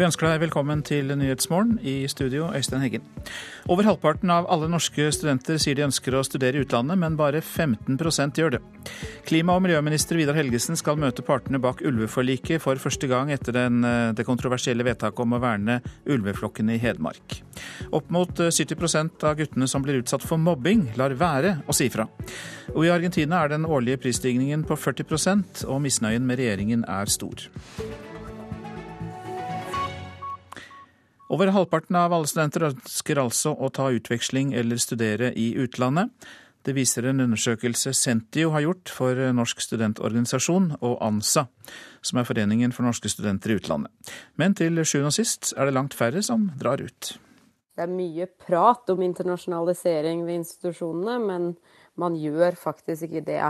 Vi ønsker deg velkommen til Nyhetsmorgen i studio, Øystein Heggen. Over halvparten av alle norske studenter sier de ønsker å studere i utlandet, men bare 15% gjør det. Klima- og miljøminister Vidar Helgesen skal møte partene bak ulveforliket for første gang etter den, eh, det kontroversielle vedtaket om å verne ulveflokkene i Hedmark. Opp mot 70% av guttene som blir utsatt for mobbing, lar være å si fra. Og i Argentina er den årlige prisstigningen på 40% og misnøyen med regjeringen er stor. Over halvparten av alle studenter ønsker altså å ta utveksling eller studere i utlandet. Det viser en undersøkelse Sentio har gjort for Norsk studentorganisasjon og ANSA, som er Foreningen for norske studenter i utlandet. Men til sjuende og sist er det langt færre som drar ut. Det er mye prat om internasjonalisering ved institusjonene, men man gjør faktisk ikke det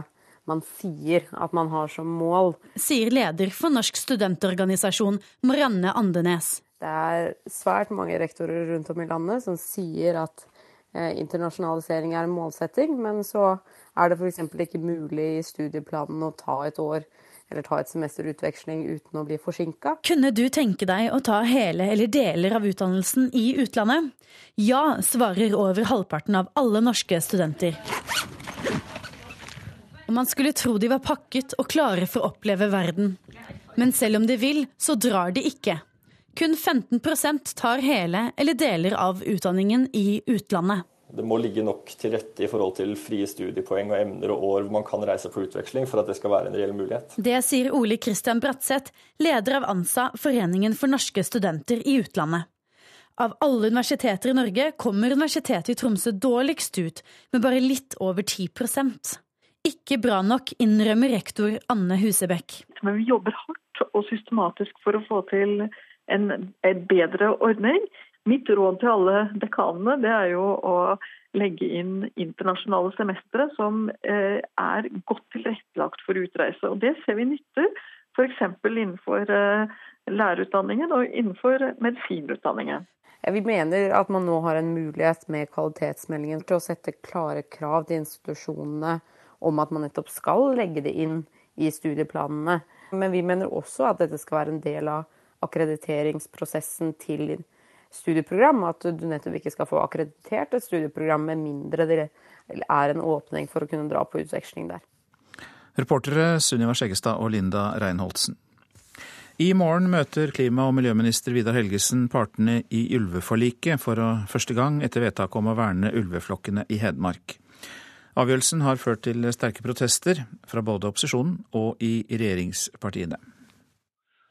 man sier at man har som mål. Sier leder for Norsk studentorganisasjon, Marianne Andenes. Det er svært mange rektorer rundt om i landet som sier at eh, internasjonalisering er en målsetting, men så er det f.eks. ikke mulig i studieplanen å ta et år eller ta et semesterutveksling uten å bli forsinka. Kunne du tenke deg å ta hele eller deler av utdannelsen i utlandet? Ja, svarer over halvparten av alle norske studenter. Og man skulle tro de var pakket og klare for å oppleve verden. Men selv om de vil, så drar de ikke. Kun 15% tar hele eller deler av utdanningen i utlandet. Det må ligge nok til rette i forhold til frie studiepoeng og emner og år hvor man kan reise på utveksling for at det skal være en reell mulighet. Det sier Ole Kristian Bratseth, leder av ANSA, Foreningen for norske studenter i utlandet. Av alle universiteter i Norge kommer Universitetet i Tromsø dårligst ut, med bare litt over 10% Ikke bra nok, innrømmer rektor Anne Husebekk. Men vi jobber hardt og systematisk for å få til en, en bedre ordning. Mitt råd til alle dekanene det er jo å legge inn internasjonale semestre som eh, er godt tilrettelagt for utreise. Og Det ser vi nytter, f.eks. innenfor eh, lærerutdanningen og innenfor medisinutdanningen. Vi mener at man nå har en mulighet med kvalitetsmeldingen til å sette klare krav til institusjonene om at man nettopp skal legge det inn i studieplanene. Men vi mener også at dette skal være en del av akkrediteringsprosessen til studieprogram. At du nettopp ikke skal få akkreditert et studieprogram med mindre det er en åpning for å kunne dra på utveksling der. Reportere Sunniva Skjeggestad og Linda Reinholdsen. I morgen møter klima- og miljøminister Vidar Helgesen partene i ulveforliket for å første gang etter vedtaket om å verne ulveflokkene i Hedmark. Avgjørelsen har ført til sterke protester fra både opposisjonen og i regjeringspartiene.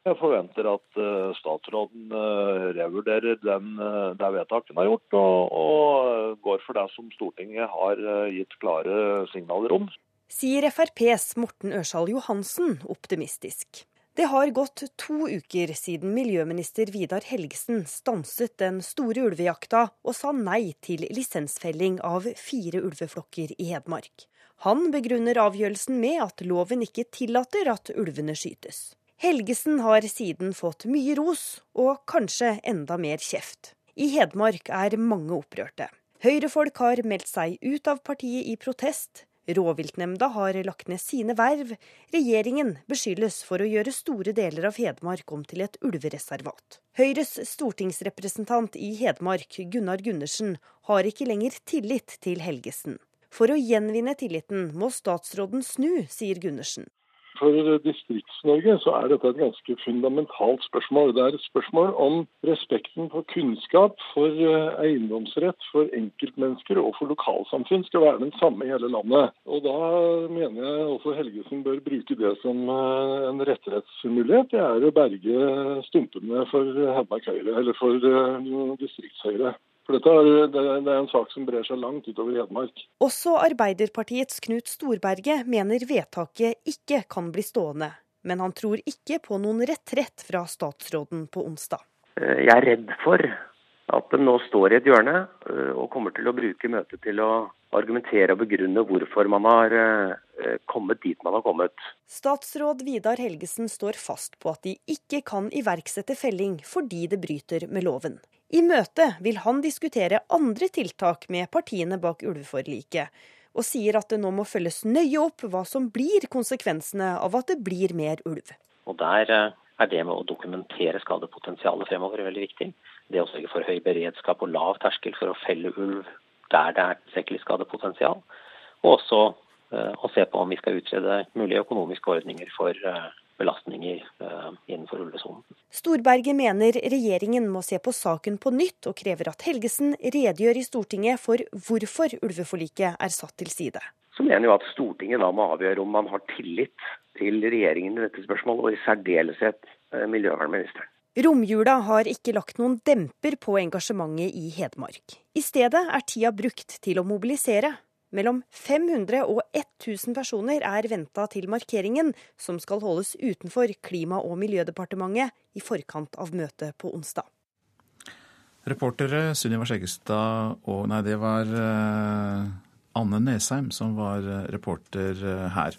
Jeg forventer at uh, statsråden uh, revurderer den, uh, det vedtaket han har gjort, og, og, går for det som Stortinget har gitt klare signaler om. Sier FrPs Morten Ørsal Johansen optimistisk. Det har gått to uker siden miljøminister Vidar Helgesen stanset den store ulvejakta og sa nei til lisensfelling av fire ulveflokker i Hedmark. Han begrunner avgjørelsen med at loven ikke tillater at ulvene skytes. Helgesen har siden fått mye ros, og kanskje enda mer kjeft. I Hedmark er mange opprørte. Høyrefolk har meldt seg ut av partiet i protest. Rovviltnemnda har lagt ned sine verv. Regjeringen beskyldes for å gjøre store deler av Hedmark om til et ulvereservat. Høyres stortingsrepresentant i Hedmark, Gunnar Gundersen, har ikke lenger tillit til Helgesen. For å gjenvinne tilliten må statsråden snu, sier Gundersen. For Distrikts-Norge så er dette et ganske fundamentalt spørsmål. Det er et spørsmål om respekten for kunnskap, for eh, eiendomsrett, for enkeltmennesker og for lokalsamfunn skal være den samme i hele landet. Og Da mener jeg også Helgesen bør bruke det som eh, en retterettsmulighet, Det er å berge stumpene for Hedmark Høyre, eller for eh, Distriktshøyre. For dette er, det er en sak som brer seg langt utover Hedmark. Også Arbeiderpartiets Knut Storberget mener vedtaket ikke kan bli stående. Men han tror ikke på noen retrett fra statsråden på onsdag. Eh, jeg er redd for at de nå står i et hjørne eh, og kommer til å bruke møtet til å argumentere og begrunne hvorfor man har eh, kommet dit man har kommet. Statsråd Vidar Helgesen står fast på at de ikke kan iverksette felling fordi det bryter med loven. I møtet vil han diskutere andre tiltak med partiene bak ulveforliket, og sier at det nå må følges nøye opp hva som blir konsekvensene av at det blir mer ulv. Og Der eh, er det med å dokumentere skadepotensialet fremover veldig viktig. Det å sørge for høy beredskap og lav terskel for å felle ulv der det er tilstrekkelig skadepotensial. Og også uh, å se på om vi skal utrede mulige økonomiske ordninger for uh, belastninger uh, innenfor ulvesonen. Storberget mener regjeringen må se på saken på nytt, og krever at Helgesen redegjør i Stortinget for hvorfor ulveforliket er satt til side. Så mener jo at Stortinget da må avgjøre om man har tillit til regjeringen i dette spørsmålet, og i særdeleshet miljøvernministeren. Romjula har ikke lagt noen demper på engasjementet i Hedmark. I stedet er tida brukt til å mobilisere. Mellom 500 og 1000 personer er venta til markeringen, som skal holdes utenfor Klima- og miljødepartementet i forkant av møtet på onsdag. Reportere Sunniva Skjeggestad og Nei, det var uh, Anne Nesheim som var uh, reporter uh, her.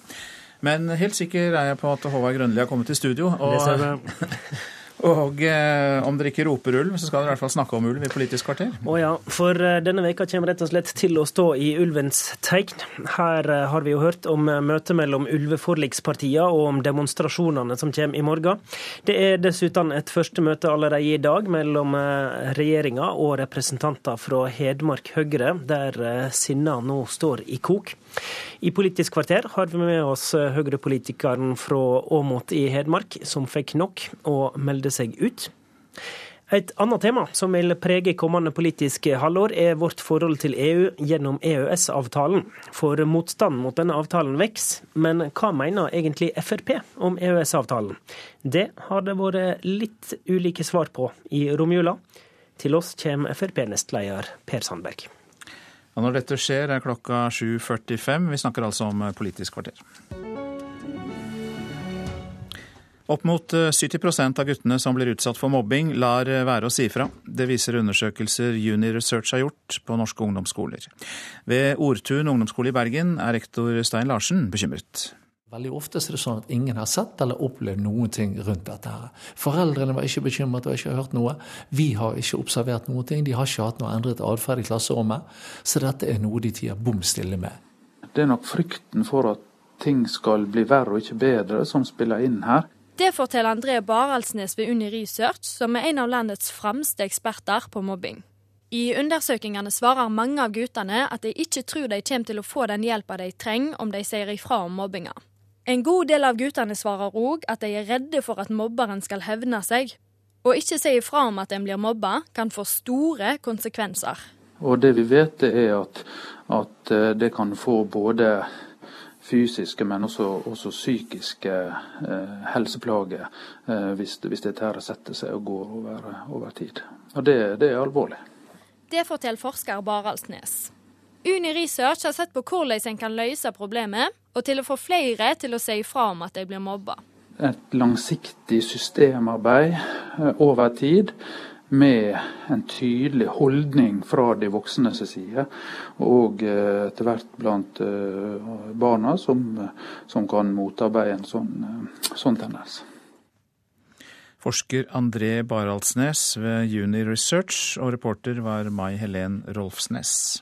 Men helt sikker er jeg på at Håvard Grønli har kommet til studio. og... Og eh, om dere ikke roper ulv, så skal dere i hvert fall snakke om ulv i Politisk kvarter. Å ja, for eh, denne veka kommer rett og slett til å stå i ulvens tegn. Her eh, har vi jo hørt om eh, møtet mellom ulveforlikspartiene og om demonstrasjonene som kommer i morgen. Det er dessuten et første møte allerede i dag mellom regjeringa og representanter fra Hedmark Høyre, der sinna nå står i kok. I Politisk kvarter har vi med oss Høyre-politikeren fra Åmot i Hedmark, som fikk nok og meldte seg ut. Et annet tema som vil prege kommende politiske halvår, er vårt forhold til EU gjennom EØS-avtalen. For motstanden mot denne avtalen vokser, men hva mener egentlig Frp om EØS-avtalen? Det har det vært litt ulike svar på i romjula. Til oss kommer Frp-nestleder Per Sandberg. Ja, når dette skjer, er klokka 7.45. Vi snakker altså om Politisk kvarter. Opp mot 70% av guttene som blir utsatt for mobbing, lar være å si fra. Det viser undersøkelser Juni Research har gjort på norske ungdomsskoler. Ved Ortun ungdomsskole i Bergen er rektor Stein Larsen bekymret. Veldig ofte er det sånn at ingen har sett eller opplevd noen ting rundt dette. her. Foreldrene var ikke bekymret og ikke hørt noe. Vi har ikke observert noen ting. De har ikke hatt noe endret atferd i klasserommet. Så dette er noe de tier bom stille med. Det er nok frykten for at ting skal bli verre og ikke bedre som spiller inn her. Det forteller André Baraldsnes ved Uni Research, som er en av landets fremste eksperter på mobbing. I undersøkelsene svarer mange av guttene at de ikke tror de kommer til å få den hjelpa de trenger om de sier ifra om mobbinga. En god del av guttene svarer òg at de er redde for at mobberen skal hevne seg. Å ikke si ifra om at en blir mobba, kan få store konsekvenser. Og det vi vet, er at, at det kan få både fysiske, men også, også psykiske eh, helseplager eh, hvis, hvis dette her setter seg og går over, over tid. Og det, det, er alvorlig. Det forteller forsker Baraldsnes. Uni Research har sett på hvordan en kan løse problemet, og til å få flere til å si ifra om at de blir mobba. Et langsiktig systemarbeid eh, over tid med en tydelig holdning fra de voksnes side, og eh, etter hvert blant eh, barna, som, som kan motarbeide en sånn, eh, sånn tendens. Forsker André Baraldsnes ved Juni Research, og reporter var Mai Helen Rolfsnes.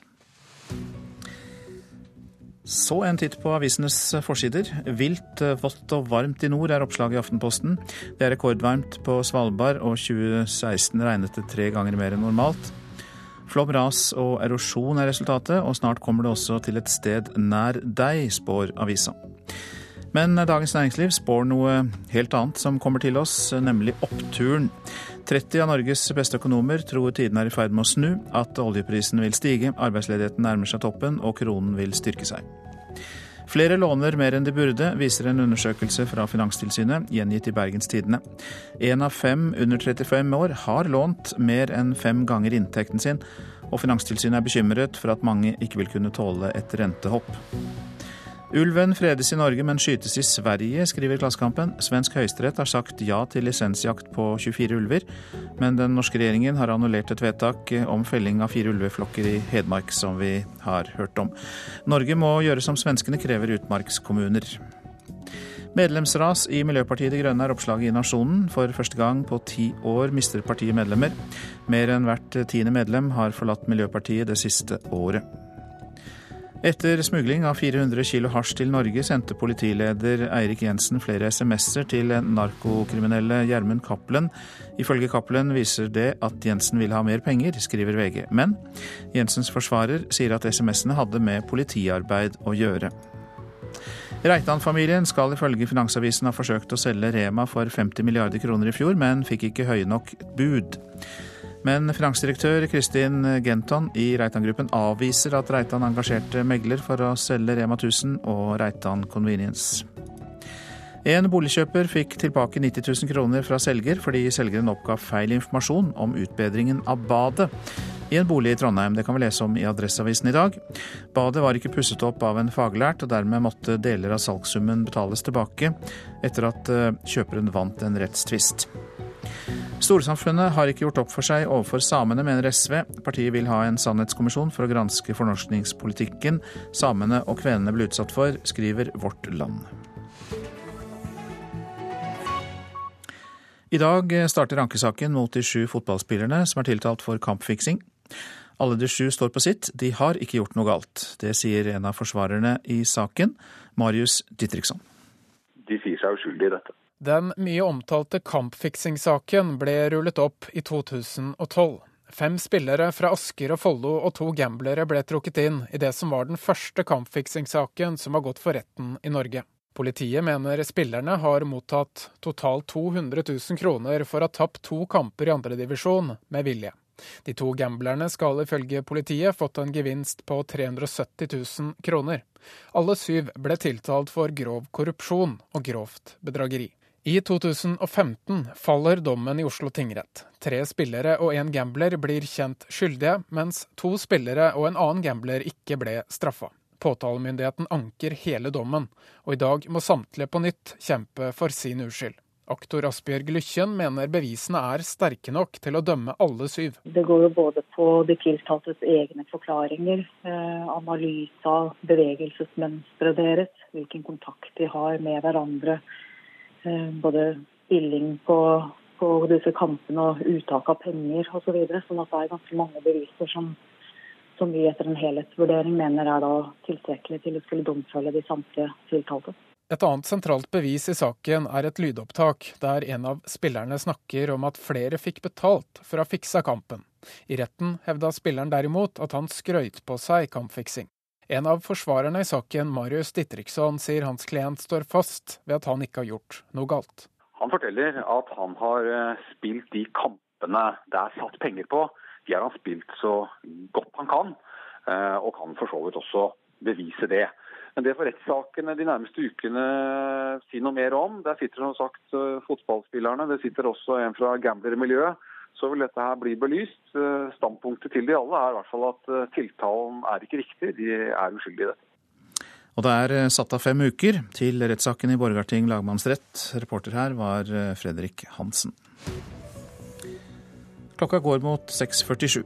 Så en titt på avisenes forsider. Vilt, vått og varmt i nord er oppslaget i Aftenposten. Det er rekordvarmt på Svalbard, og 2016 regnet det tre ganger mer enn normalt. Flom, ras og erosjon er resultatet, og snart kommer det også til et sted nær deg, spår avisa. Men Dagens Næringsliv spår noe helt annet som kommer til oss, nemlig oppturen. 30 av Norges beste økonomer tror tiden er i ferd med å snu, at oljeprisen vil stige, arbeidsledigheten nærmer seg toppen og kronen vil styrke seg. Flere låner mer enn de burde, viser en undersøkelse fra Finanstilsynet, gjengitt i Bergens Tidende. Én av fem under 35 år har lånt mer enn fem ganger inntekten sin, og Finanstilsynet er bekymret for at mange ikke vil kunne tåle et rentehopp. Ulven fredes i Norge, men skytes i Sverige, skriver Klassekampen. Svensk høyesterett har sagt ja til lisensjakt på 24 ulver, men den norske regjeringen har annullert et vedtak om felling av fire ulveflokker i Hedmark, som vi har hørt om. Norge må gjøre som svenskene krever utmarkskommuner. Medlemsras i Miljøpartiet De Grønne er oppslaget i Nasjonen. For første gang på ti år mister partiet medlemmer. Mer enn hvert tiende medlem har forlatt Miljøpartiet det siste året. Etter smugling av 400 kilo hasj til Norge sendte politileder Eirik Jensen flere SMS-er til narkokriminelle Gjermund Cappelen. Ifølge Cappelen viser det at Jensen ville ha mer penger, skriver VG. Men Jensens forsvarer sier at SMS-ene hadde med politiarbeid å gjøre. Reitan-familien skal ifølge Finansavisen ha forsøkt å selge Rema for 50 milliarder kroner i fjor, men fikk ikke høye nok bud. Men finansdirektør Kristin Genton i Reitan-gruppen avviser at Reitan engasjerte megler for å selge Rema 1000 og Reitan Convenience. En boligkjøper fikk tilbake 90 000 kroner fra selger fordi selgeren oppga feil informasjon om utbedringen av badet i en bolig i Trondheim. Det kan vi lese om i Adresseavisen i dag. Badet var ikke pusset opp av en faglært, og dermed måtte deler av salgssummen betales tilbake etter at eh, kjøperen vant en rettstvist. Storsamfunnet har ikke gjort opp for seg overfor samene, mener SV. Partiet vil ha en sannhetskommisjon for å granske fornorskningspolitikken samene og kvenene ble utsatt for, skriver Vårt Land. I dag starter ankesaken mot de sju fotballspillerne som er tiltalt for kampfiksing. Alle de sju står på sitt, de har ikke gjort noe galt. Det sier en av forsvarerne i saken, Marius Ditriksson. De sier seg uskyldige i dette. Den mye omtalte kampfiksingssaken ble rullet opp i 2012. Fem spillere fra Asker og Follo og to gamblere ble trukket inn i det som var den første kampfiksingssaken som har gått for retten i Norge. Politiet mener spillerne har mottatt totalt 200 000 kroner for å ha tapt to kamper i andredivisjon med vilje. De to gamblerne skal ifølge politiet fått en gevinst på 370 000 kroner. Alle syv ble tiltalt for grov korrupsjon og grovt bedrageri. I 2015 faller dommen i Oslo tingrett. Tre spillere og en gambler blir kjent skyldige, mens to spillere og en annen gambler ikke ble straffa. Påtalemyndigheten anker hele dommen, og i dag må samtlige på nytt kjempe for sin uskyld. Aktor Asbjørg Lykkjen mener bevisene er sterke nok til å dømme alle syv. Det går jo både på de tiltaltes egne forklaringer, eh, analyse av bevegelsesmønsteret deres, hvilken kontakt de har med hverandre både spilling på, på disse kampene og uttak av penger osv. Så videre. sånn at det er ganske mange beviser som, som vi etter en helhetsvurdering mener er da tilstrekkelig til å skulle domfelle de samtlige tiltalte. Et annet sentralt bevis i saken er et lydopptak der en av spillerne snakker om at flere fikk betalt for å ha fiksa kampen. I retten hevda spilleren derimot at han skrøyt på seg kampfiksing. En av forsvarerne i saken, Marius Dittriksson, sier hans klient står fast ved at han ikke har gjort noe galt. Han forteller at han har eh, spilt de kampene det er satt penger på. De har han spilt så godt han kan, eh, og kan for så vidt også bevise det. Men det får rettssakene de nærmeste ukene si noe mer om. Der sitter som sagt eh, fotballspillerne, det sitter også en fra gamblermiljøet så vil dette her bli belyst. Eh, standpunktet til de alle er i hvert fall at eh, tiltalen er ikke riktig, de er uskyldige i dette. Og det er eh, satt av fem uker til rettssaken i Borgarting lagmannsrett. Reporter her var Fredrik Hansen. Klokka går mot 6.47,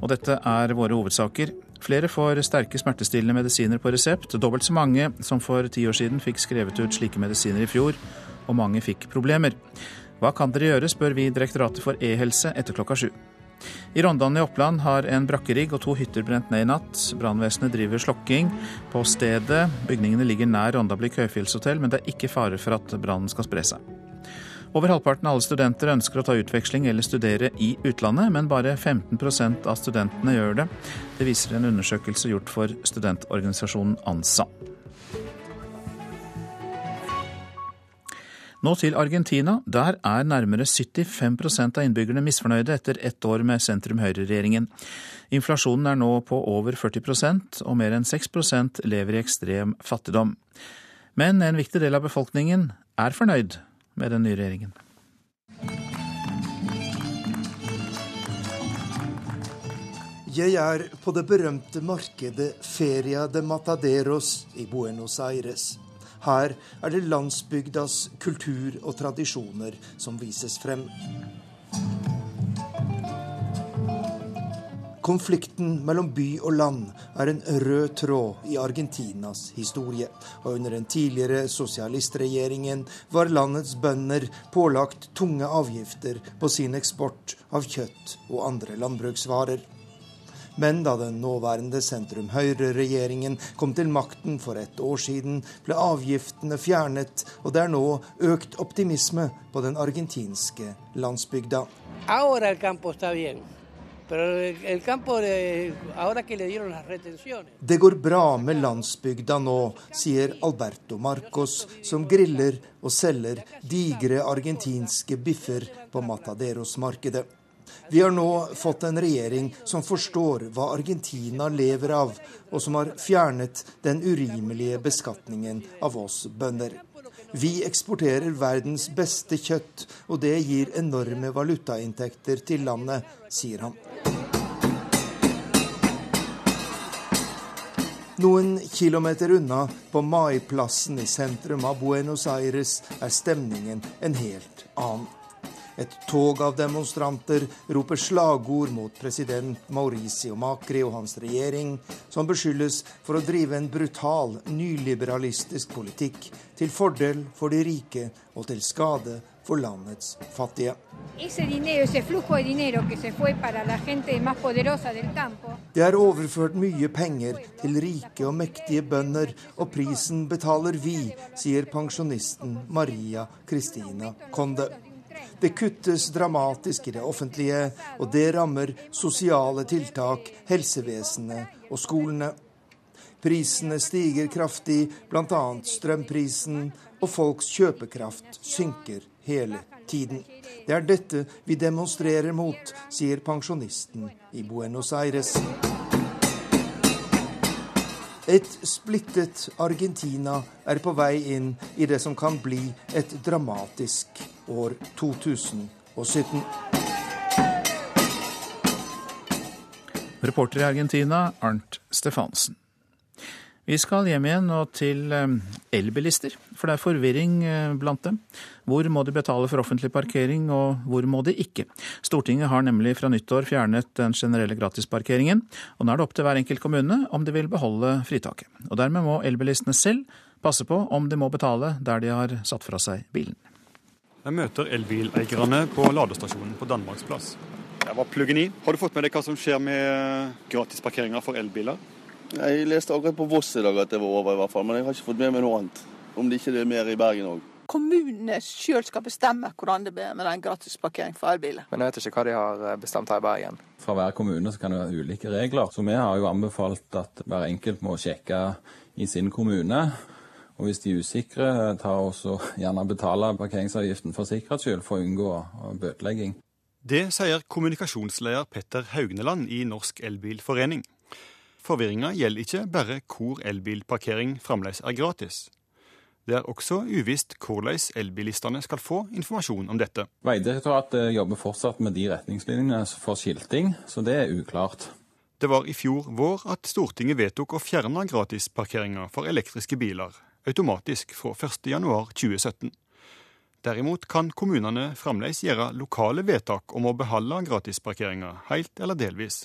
og dette er våre hovedsaker. Flere får sterke smertestillende medisiner på resept. Dobbelt så mange som for ti år siden fikk skrevet ut slike medisiner i fjor, og mange fikk problemer. Hva kan dere gjøre, spør vi Direktoratet for e-helse etter klokka sju. I Rondane i Oppland har en brakkerigg og to hytter brent ned i natt. Brannvesenet driver slokking på stedet. Bygningene ligger nær Rondablikk høyfjellshotell, men det er ikke fare for at brannen skal spre seg. Over halvparten av alle studenter ønsker å ta utveksling eller studere i utlandet, men bare 15% av studentene gjør det. Det viser en undersøkelse gjort for studentorganisasjonen ANSA. Nå til Argentina. Der er nærmere 75% av innbyggerne misfornøyde etter ett år med sentrum-høyre-regjeringen. Inflasjonen er nå på over 40% og mer enn 6% lever i ekstrem fattigdom. Men en viktig del av befolkningen er fornøyd med den nye regjeringen. Jeg er på det berømte markedet Feria de Mataderos i Buenos Aires. Her er det landsbygdas kultur og tradisjoner som vises frem. Konflikten mellom by og land er en rød tråd i Argentinas historie. Og under den tidligere sosialistregjeringen var landets bønder pålagt tunge avgifter på sin eksport av kjøtt og andre landbruksvarer. Men da den nåværende sentrum-høyre-regjeringen kom til makten for et år siden, ble avgiftene fjernet, og det er nå økt optimisme på den argentinske landsbygda. Ahora el campo está bien. Det går bra med landsbygda nå, sier Alberto Marcos, som griller og selger digre argentinske biffer på Mataderos-markedet. Vi har nå fått en regjering som forstår hva Argentina lever av, og som har fjernet den urimelige beskatningen av oss bønder. Vi eksporterer verdens beste kjøtt, og det gir enorme valutainntekter til landet, sier han. Noen kilometer unna, på Maiplassen i sentrum av Buenos Aires, er stemningen en helt annen. Et tog av demonstranter roper slagord mot president Mauricio Macri og hans regjering, som beskyldes for å drive en brutal, nyliberalistisk politikk til fordel for de rike og til skade for landets fattige. Det er overført mye penger til rike og mektige bønder, og prisen betaler vi, sier pensjonisten Maria Cristina Conde. Det kuttes dramatisk i det offentlige, og det rammer sosiale tiltak, helsevesenet og skolene. Prisene stiger kraftig, bl.a. strømprisen, og folks kjøpekraft synker hele tiden. Det er dette vi demonstrerer mot, sier pensjonisten i Buenos Aires. Et splittet Argentina er på vei inn i det som kan bli et dramatisk år 2017. Reporter i Argentina, Arnt Stefansen. Vi skal hjem igjen og til eh, elbilister, for det er forvirring eh, blant dem. Hvor må de betale for offentlig parkering, og hvor må de ikke? Stortinget har nemlig fra nyttår fjernet den generelle gratisparkeringen, og nå er det opp til hver enkelt kommune om de vil beholde fritaket. Og dermed må elbilistene selv passe på om de må betale der de har satt fra seg bilen. Jeg møter elbileierne på ladestasjonen på Danmarksplass. Jeg var pluggen i. Har du fått med deg hva som skjer med gratisparkeringer for elbiler? Jeg leste akkurat på Voss i dag at det var over, i hvert fall, men jeg har ikke fått med meg noe annet. Om det ikke er mer i Bergen òg. Kommunene sjøl skal bestemme hvordan det blir med den gratisparkering for elbiler. Men jeg vet ikke hva de har eh, bestemt her i Bergen. Fra hver kommune så kan det være ulike regler. Så vi har jo anbefalt at hver enkelt må sjekke i sin kommune. Og hvis de er usikre, ta også gjerne betale parkeringsavgiften for sikkerhets skyld for å unngå bøtelegging. Det sier kommunikasjonsleder Petter Haugneland i Norsk Elbilforening. Forvirringa gjelder ikke bare hvor elbilparkering fremdeles er gratis. Det er også uvisst hvordan elbilistene skal få informasjon om dette. Vegdirektoratet jobber fortsatt med de retningslinjene for skilting, så det er uklart. Det var i fjor vår at Stortinget vedtok å fjerne gratisparkeringa for elektriske biler automatisk fra 1.1.2017. Derimot kan kommunene fremdeles gjøre lokale vedtak om å beholde gratisparkeringa helt eller delvis.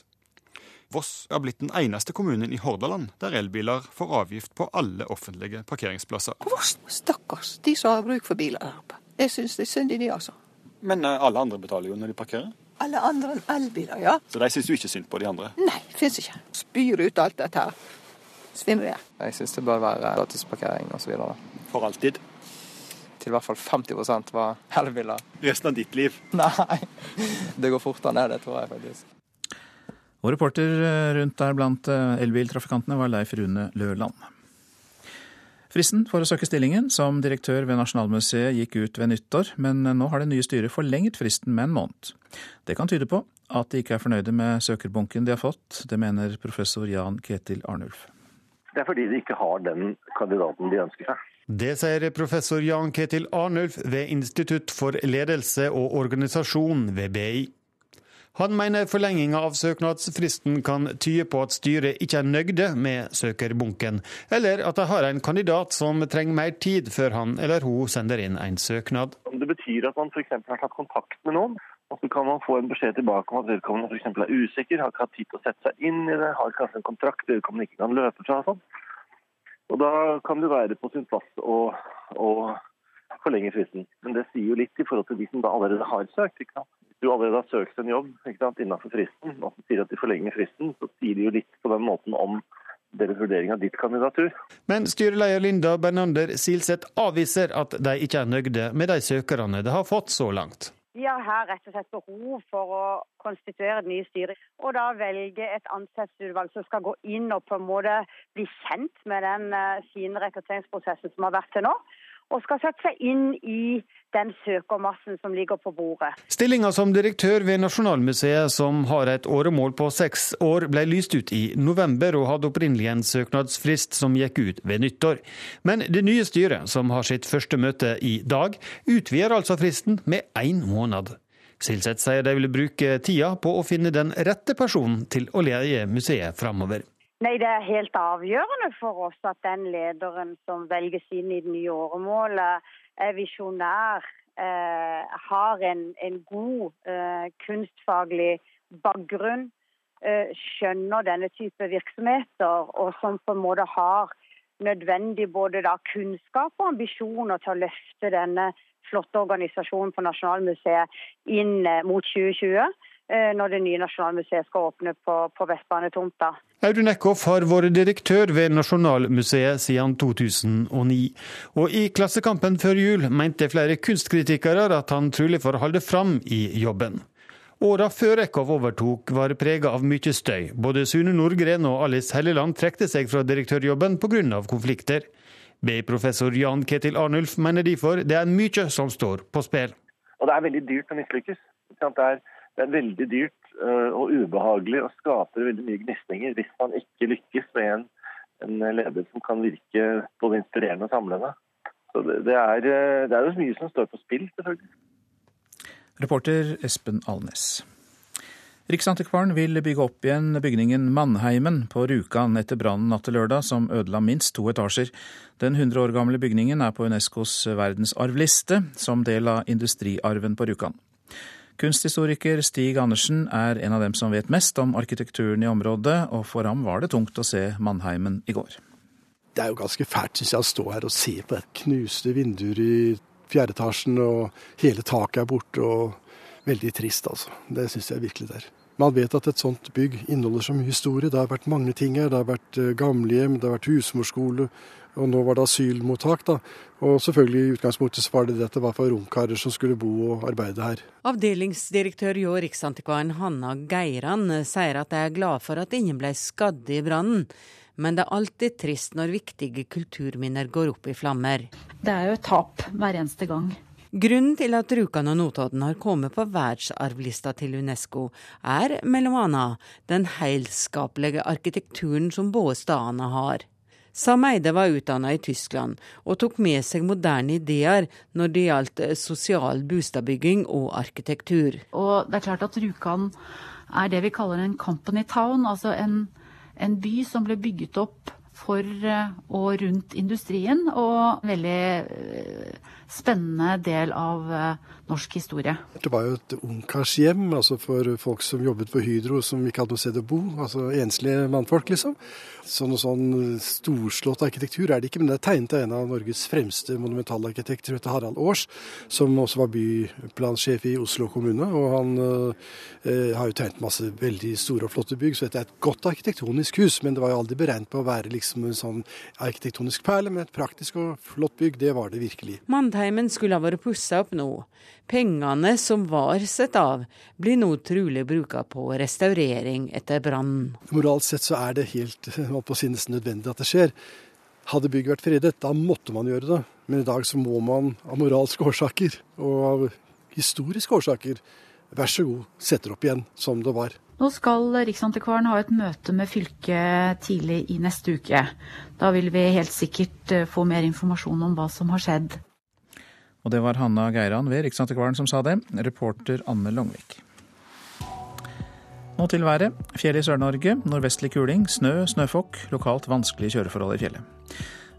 Voss er blitt den eneste kommunen i Hordaland der elbiler får avgift på alle offentlige parkeringsplasser. Voss, stakkars, de som har bruk for biler her oppe. Jeg syns det er synd i de, altså. Men eh, alle andre betaler jo når de parkerer? Alle andre enn elbiler, ja. Så de syns du ikke synd på de andre? Nei, fins ikke. Spyr ut alt dette her. Svimmer jeg. Jeg syns det bør være gratisparkering osv. For alltid? Til i hvert fall 50% var elbiler. Resten av ditt liv? Nei, det går fortere ned, det tror jeg faktisk. Og reporter eh, rundt der blant eh, elbiltrafikantene var Leif Rune Løland. Fristen for å søke stillingen som direktør ved Nasjonalmuseet gikk ut ved nyttår, men nå har det nye styret forlenget fristen med en måned. Det kan tyde på at de ikke er fornøyde med søkerbunken de har fått. Det mener professor Jan Ketil Arnulf. Det er fordi de ikke har den kandidaten de ønsker seg. Det sier professor Jan Ketil Arnulf ved Institutt for ledelse og organisasjon ved BI. Han mener forlenginga av søknadsfristen kan tyde på at styret ikke er nøyde med søkerbunken, eller at de har en kandidat som trenger mer tid før han eller hun sender inn en søknad. Det betyr at man f.eks. har tatt kontakt med noen, og så kan man få en beskjed tilbake om at vedkommende f.eks. er usikker, har ikke hatt tid til å sette seg inn i det, har kanskje en kontrakt vedkommende ikke kan løpe fra. Sånn. Og da kan det være på sin plass å, å forlenge fristen. Men det sier jo litt i forhold til de som da allerede har søkt. ikke sant? Du allerede har søkt en jobb sant, innenfor fristen, og så sier at de forlenger fristen, så sier de jo litt på den måten om deres vurdering av ditt kandidatur. Men styreleder Linda Bernander Silseth avviser at de ikke er nøyde med de søkerne de har fått så langt. Vi har her rett og slett behov for å konstituere et nytt styre, og da velge et ansettelsesutvalg som skal gå inn og på en måte bli kjent med den uh, fine rekrutteringsprosessen som har vært til nå og skal sette seg inn i den søkermassen som ligger på bordet. Stillinga som direktør ved Nasjonalmuseet, som har et åremål på seks år, ble lyst ut i november og hadde opprinnelig en søknadsfrist som gikk ut ved nyttår. Men det nye styret, som har sitt første møte i dag, utvider altså fristen med én måned. Silseth sier de vil bruke tida på å finne den rette personen til å leie museet framover. Nei, Det er helt avgjørende for oss at den lederen som velges inn i det nye åremålet, er visjonær, eh, har en, en god eh, kunstfaglig bakgrunn, eh, skjønner denne type virksomheter, og som på en måte har nødvendig både da, kunnskap og ambisjoner til å løfte denne flotte organisasjonen på Nasjonalmuseet inn eh, mot 2020. Eh, når det nye Nasjonalmuseet skal åpne på, på Vestbanetomta. Audun Eckhoff har vært direktør ved Nasjonalmuseet siden 2009. Og i Klassekampen før jul mente flere kunstkritikere at han trolig får holde fram i jobben. Åra før Eckhoff overtok var prega av mye støy. Både Sune Nordgren og Alice Helleland trekte seg fra direktørjobben pga. konflikter. BI-professor Jan Ketil Arnulf mener derfor det er mye som står på spill. Og det er veldig dyrt å mislykkes. Det er det er veldig dyrt og ubehagelig og skaper veldig mye gnisninger hvis man ikke lykkes med en, en leder som kan virke både inspirerende og samlende. Så det, det, er, eh, det er jo mye som står på spill, selvfølgelig. Reporter Espen Alnes. Riksantikvaren vil bygge opp igjen bygningen Mannheimen på Rjukan etter brannen natt til lørdag, som ødela minst to etasjer. Den 100 år gamle bygningen er på Unescos verdensarvliste, som del av industriarven på Rjukan. Kunsthistoriker Stig Andersen er en av dem som vet mest om arkitekturen i området, og for ham var det tungt å se Mannheimen i går. Det er jo ganske fælt synes jeg, å stå her og se på et knuste vinduer i fjerde etasjen, og hele taket er borte. og Veldig trist, altså. Det syns jeg virkelig det er. Man vet at et sånt bygg inneholder så mye historie. Det har vært mange ting her. Det har vært eh, gamlehjem, det har vært husmorskole, og nå var det asylmottak, da. Og selvfølgelig i utgangspunktet så var det det at det var for romkarer som skulle bo og arbeide her. Avdelingsdirektør hjå Riksantikvaren Hanna Geiran sier at de er glad for at ingen ble skadd i brannen. Men det er alltid trist når viktige kulturminner går opp i flammer. Det er jo et tap hver eneste gang. Grunnen til at Rjukan og Notodden har kommet på verdensarvlista til UNESCO, er bl.a. den heilskapelige arkitekturen som både stedene har. Sam Eide var utdanna i Tyskland, og tok med seg moderne ideer når det gjaldt eh, sosial boligbygging og arkitektur. Og det er klart at Rjukan er det vi kaller en company town, altså en, en by som ble bygget opp for eh, og rundt industrien, og veldig eh, spennende del av uh, norsk historie. Det var jo et ungkarshjem altså for folk som jobbet for Hydro, som ikke hadde noe sted å bo. Altså enslige mannfolk, liksom. Sånn og sånn storslått arkitektur er det ikke, men det er tegnet av en av Norges fremste monumentalarkitekter, heter Harald Aars, som også var byplansjef i Oslo kommune. Og han eh, har jo tegnet masse veldig store og flotte bygg, så dette er et godt arkitektonisk hus. Men det var jo aldri beregnet på å være liksom en sånn arkitektonisk perle, men et praktisk og flott bygg, det var det virkelig. Mandheimen skulle ha vært pussa opp nå. Pengene som var satt av, blir nå trolig bruka på restaurering etter brannen. Moralt sett så er det helt på si, nesten nødvendig at det skjer. Hadde bygget vært fredet, da måtte man gjøre det. Men i dag så må man av moralske årsaker og av historiske årsaker, vær så god, sette det opp igjen som det var. Nå skal Riksantikvaren ha et møte med fylket tidlig i neste uke. Da vil vi helt sikkert eh, få mer informasjon om hva som har skjedd. Og det var Hanna Geiran ved Riksantikvaren som sa det. Reporter Anne Longvik. Nå til været. Fjell i Sør-Norge. Nordvestlig kuling. Snø, snøfokk. Lokalt vanskelige kjøreforhold i fjellet.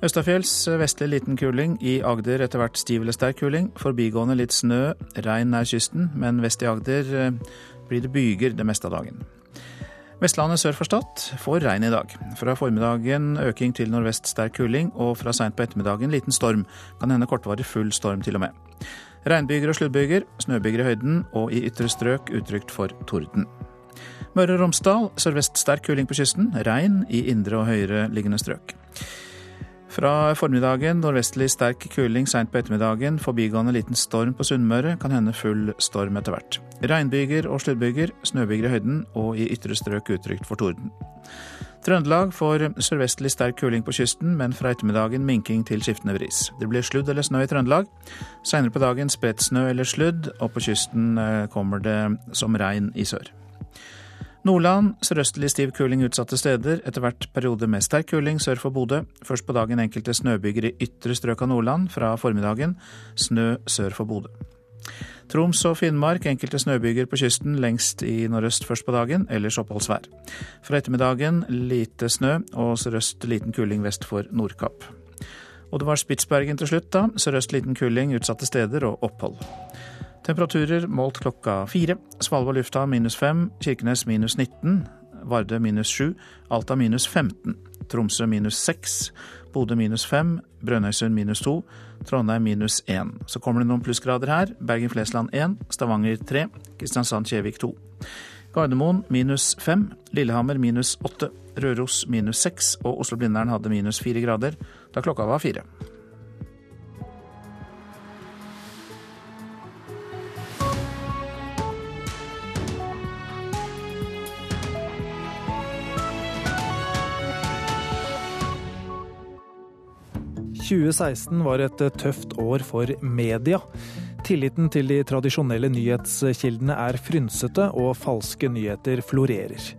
Østafjells vestlig liten kuling. I Agder etter hvert stiv eller sterk kuling. Forbigående litt snø. Regn nær kysten, men vest i Agder eh, blir det byger det meste av dagen. Vestlandet sør for Stad får regn i dag. Fra formiddagen øking til nordvest sterk kuling, og fra seint på ettermiddagen liten storm. Kan hende kortvarig full storm til og med. Regnbyger og sluddbyger, snøbyger i høyden og i ytre strøk utrygt for torden. Møre og Romsdal sørvest sterk kuling på kysten, regn i indre og høyere liggende strøk. Fra formiddagen nordvestlig sterk kuling seint på ettermiddagen, forbigående liten storm på Sunnmøre, kan hende full storm etter hvert. Regnbyger og sluddbyger, snøbyger i høyden og i ytre strøk utrygt for torden. Trøndelag får sørvestlig sterk kuling på kysten, men fra ettermiddagen minking til skiftende bris. Det blir sludd eller snø i Trøndelag. Seinere på dagen spredt snø eller sludd, og på kysten eh, kommer det som regn i sør. Nordland sørøstlig stiv kuling utsatte steder, etter hvert periode med sterk kuling sør for Bodø. Først på dagen enkelte snøbyger i ytre strøk av Nordland, fra formiddagen snø sør for Bodø. Troms og Finnmark enkelte snøbyger på kysten, lengst i nordøst først på dagen, ellers oppholdsvær. Fra ettermiddagen lite snø og sørøst liten kuling vest for Nordkapp. Og det var Spitsbergen til slutt, da. Sørøst liten kuling utsatte steder og opphold. Temperaturer målt klokka fire. Svalbard lufthavn minus fem, Kirkenes minus 19, Vardø minus sju, Alta minus 15, Tromsø minus seks, Bodø minus fem, Brønnøysund minus to, Trondheim minus én. Så kommer det noen plussgrader her. Bergen-Flesland én, Stavanger tre, Kristiansand-Kjevik to. Gardermoen minus fem, Lillehammer minus åtte, Røros minus seks og Oslo-Blindern hadde minus fire grader da klokka var fire. 2016 var et tøft år for media. Tilliten til de tradisjonelle nyhetskildene er frynsete, og falske nyheter florerer.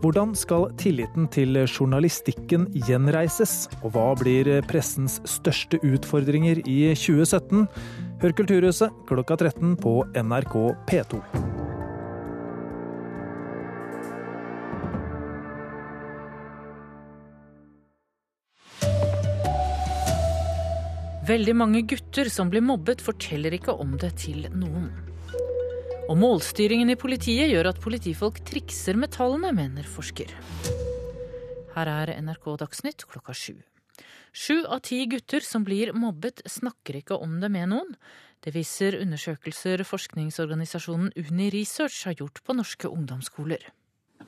Hvordan skal tilliten til journalistikken gjenreises, og hva blir pressens største utfordringer i 2017? Hør Kulturhuset klokka 13 på NRK P2. Veldig mange gutter som blir mobbet, forteller ikke om det til noen. Og målstyringen i politiet gjør at politifolk trikser med tallene, mener forsker. Her er NRK Dagsnytt klokka sju. Sju av ti gutter som blir mobbet, snakker ikke om det med noen. Det viser undersøkelser forskningsorganisasjonen Uni Research har gjort på norske ungdomsskoler.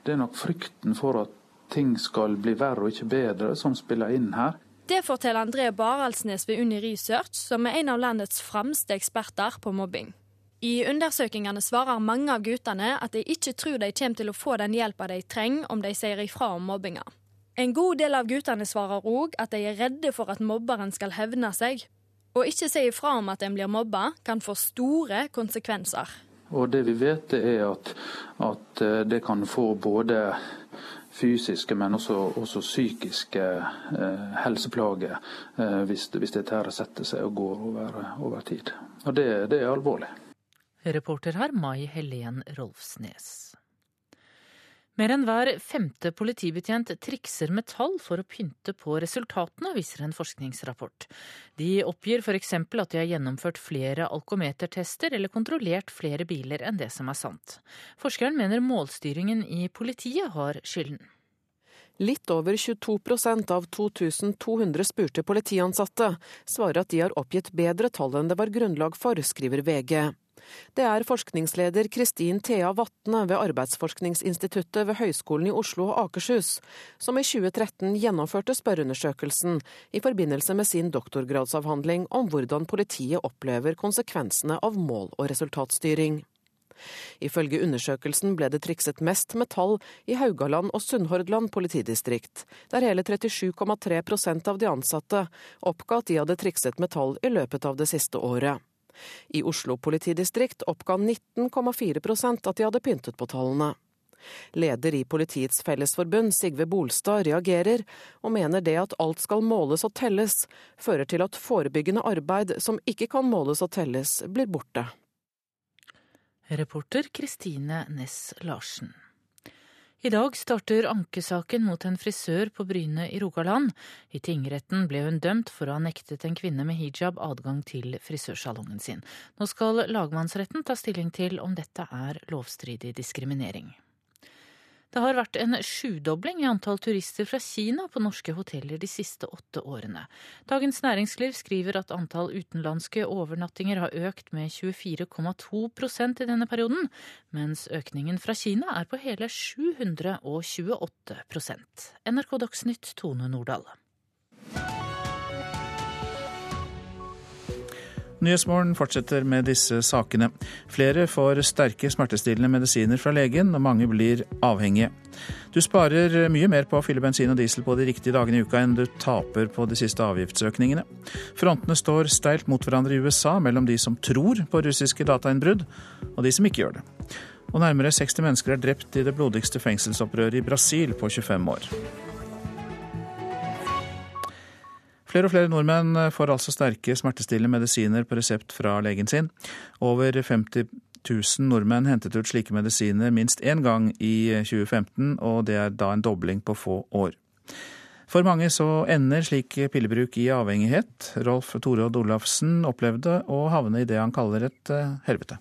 Det er nok frykten for at ting skal bli verre og ikke bedre som spiller inn her. Det forteller André Baraldsnes ved Uni Research, som er en av landets fremste eksperter på mobbing. I undersøkelsene svarer mange av guttene at de ikke tror de kommer til å få den hjelpa de trenger om de sier ifra om mobbinga. En god del av guttene svarer òg at de er redde for at mobberen skal hevne seg. Å ikke si ifra om at en blir mobba, kan få store konsekvenser. Og det vi vet, er at, at eh, det kan få både fysiske, men også, også psykiske eh, helseplager eh, hvis, hvis dette her setter seg og går over, over tid. Og det, det, er alvorlig. Reporter her Mai Helen Rolfsnes. Mer enn hver femte politibetjent trikser med tall for å pynte på resultatene, viser en forskningsrapport. De oppgir f.eks. at de har gjennomført flere alkometertester eller kontrollert flere biler enn det som er sant. Forskeren mener målstyringen i politiet har skylden. Litt over 22% av 2200 spurte politiansatte svarer at de har oppgitt bedre tall enn det var grunnlag for, skriver VG. Det er forskningsleder Kristin Thea Vatne ved Arbeidsforskningsinstituttet ved Høgskolen i Oslo og Akershus, som i 2013 gjennomførte spørreundersøkelsen i forbindelse med sin doktorgradsavhandling om hvordan politiet opplever konsekvensene av mål- og resultatstyring. Ifølge undersøkelsen ble det trikset mest med tall i Haugaland og Sunnhordland politidistrikt, der hele 37,3% av de ansatte oppga at de hadde trikset med tall i løpet av det siste året. I Oslo politidistrikt oppga 19,4% at de hadde pyntet på tallene. Leder i Politiets Fellesforbund, Sigve Bolstad, reagerer, og mener det at alt skal måles og telles, fører til at forebyggende arbeid som ikke kan måles og telles, blir borte. Reporter Kristine Næss Larsen. I dag starter ankesaken mot en frisør på Bryne i Rogaland. I tingretten ble hun dømt for å ha nektet en kvinne med hijab adgang til frisørsalongen sin. Nå skal lagmannsretten ta stilling til om dette er lovstridig diskriminering. Det har vært en sjudobling i antall turister fra Kina på norske hoteller de siste åtte årene. Dagens Næringsliv skriver at antall utenlandske overnattinger har økt med 24,2% i denne perioden, mens økningen fra Kina er på hele 728% NRK Dagsnytt, Tone Nordahl. Nyhetsmorgen fortsetter med disse sakene. Flere får sterke smertestillende medisiner fra legen, og mange blir avhengige. Du sparer mye mer på å fylle bensin og diesel på de riktige dagene i uka enn du taper på de siste avgiftsøkningene. Frontene står steilt mot hverandre i USA mellom de som tror på russiske datainnbrudd, og de som ikke gjør det. Og nærmere 60 mennesker er drept i det blodigste fengselsopprøret i Brasil på 25 år. Flere og flere nordmenn får altså sterke smertestillende medisiner på resept fra legen sin. Over 50 000 nordmenn hentet ut slike medisiner minst én gang i 2015, og det er da en dobling på få år. For mange så ender slik pillebruk i avhengighet. Rolf Torodd Olafsen opplevde å havne i det han kaller et eh, helvete.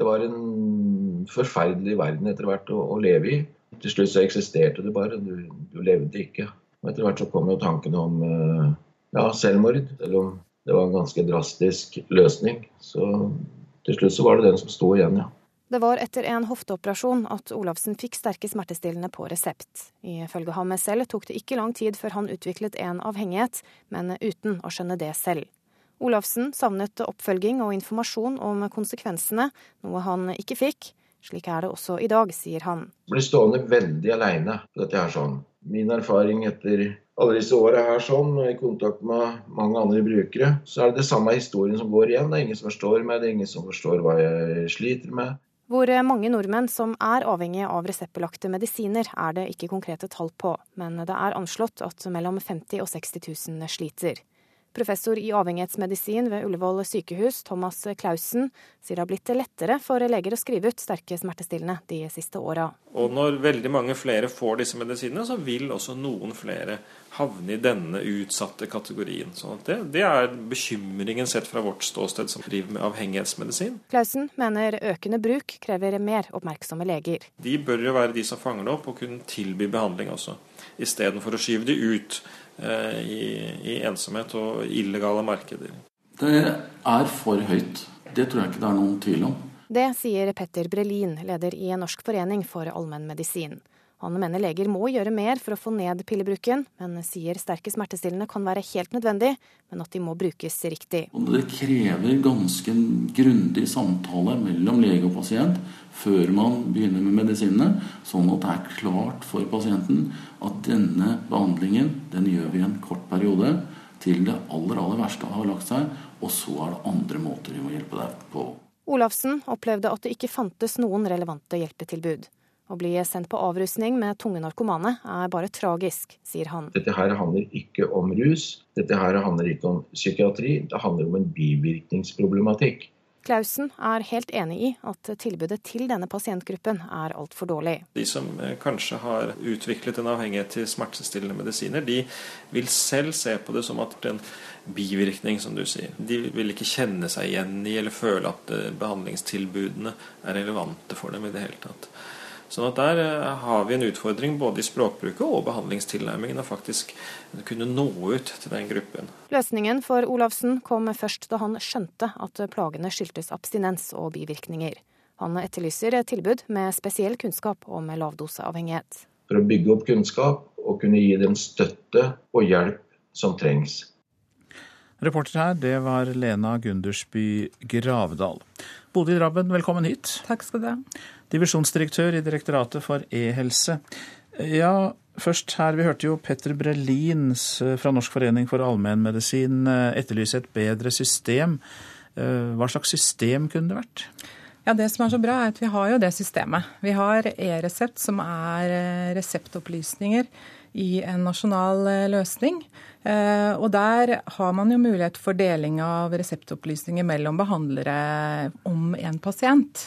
Det var en forferdelig verden etter hvert å, å leve i. Til slutt så eksisterte det bare, du, du levde ikke. Og etter hvert så kom jo tankene om uh, ja, selvmord. Selv om det var en ganske drastisk løsning. Så til slutt så var det den som sto igjen, ja. Det var etter en hofteoperasjon at Olafsen fikk sterke smertestillende på resept. Ifølge ham selv tok det ikke lang tid før han utviklet en avhengighet, men uten å skjønne det selv. Olafsen savnet oppfølging og informasjon om konsekvensene, noe han ikke fikk. Slik er det også i dag, sier han. Jeg blir stående veldig aleine på dette her sånn. Min erfaring etter alle disse åra her sånn, i kontakt med mange andre brukere, så er det det samme historien som går igjen. Det er ingen som forstår meg, det er ingen som forstår hva jeg sliter med. Hvor mange nordmenn som er avhengige av reseptbelagte medisiner, er det ikke konkrete tall på, men det er anslått at mellom 50 og 60 000 sliter. Professor i avhengighetsmedisin ved Ullevål sykehus, Thomas Clausen, sier det har blitt lettere for leger å skrive ut sterke smertestillende de siste åra. Og når veldig mange flere får disse medisinene, så vil også noen flere havne i denne utsatte kategorien. Så det, det, er bekymringen sett fra vårt ståsted som driver med avhengighetsmedisin. Klausen mener økende bruk krever mer oppmerksomme leger. De bør jo være de som fanger det opp og kunne tilby behandling også, istedenfor å skyve de ut i, i ensomhet og illegale markeder. Det er for høyt. Det tror jeg ikke det er noen tvil om. Det sier Petter Brelin, leder i Norsk forening for allmennmedisin. Han mener leger må gjøre mer for å få ned pillebruken, men sier sterke smertestillende kan være helt nødvendig, men at de må brukes riktig. Det krever ganske grundig samtale mellom lege og pasient før man begynner med medisinene, sånn at det er klart for pasienten at denne behandlingen den gjør vi i en kort periode til det aller, aller verste har lagt seg, og så er det andre måter vi må hjelpe deg på. Olafsen opplevde at det ikke fantes noen relevante hjelpetilbud. Å bli sendt på avrusning med tunge narkomane er bare tragisk, sier han. Dette her handler ikke om rus, dette her handler ikke om psykiatri, det handler om en bivirkningsproblematikk. Klausen er helt enig i at tilbudet til denne pasientgruppen er altfor dårlig. De som eh, kanskje har utviklet en avhengighet til smertestillende medisiner, de vil selv se på det som at det er en bivirkning, som du sier. De vil ikke kjenne seg igjen i eller føle at eh, behandlingstilbudene er relevante for dem i det hele tatt. Sånn at Der eh, har vi en utfordring både i språkbruket og behandlingstilnærmingen å faktisk kunne nå ut til den gruppen. Løsningen for Olavsen kom først da han skjønte at plagene skyldtes abstinens og bivirkninger. Han etterlyser et tilbud med spesiell kunnskap om lavdoseavhengighet. For å bygge opp kunnskap og kunne gi dem støtte og hjelp som trengs. Reporter her, det var Lena Gundersby Gravdal. Bodil Rabben, velkommen hit. Takk skal du ha. Divisjonsdirektør i Direktoratet for e-helse. Ja, først her, vi hørte jo Petter Brelins fra Norsk forening for allmennmedisin eh, etterlyse et bedre system. Eh, hva slags system kunne det vært? Ja, Det som er så bra, er at vi har jo det systemet. Vi har e-resept, som er eh, reseptopplysninger i en nasjonal løsning. Og der har man jo mulighet for deling av reseptopplysninger mellom behandlere om en pasient.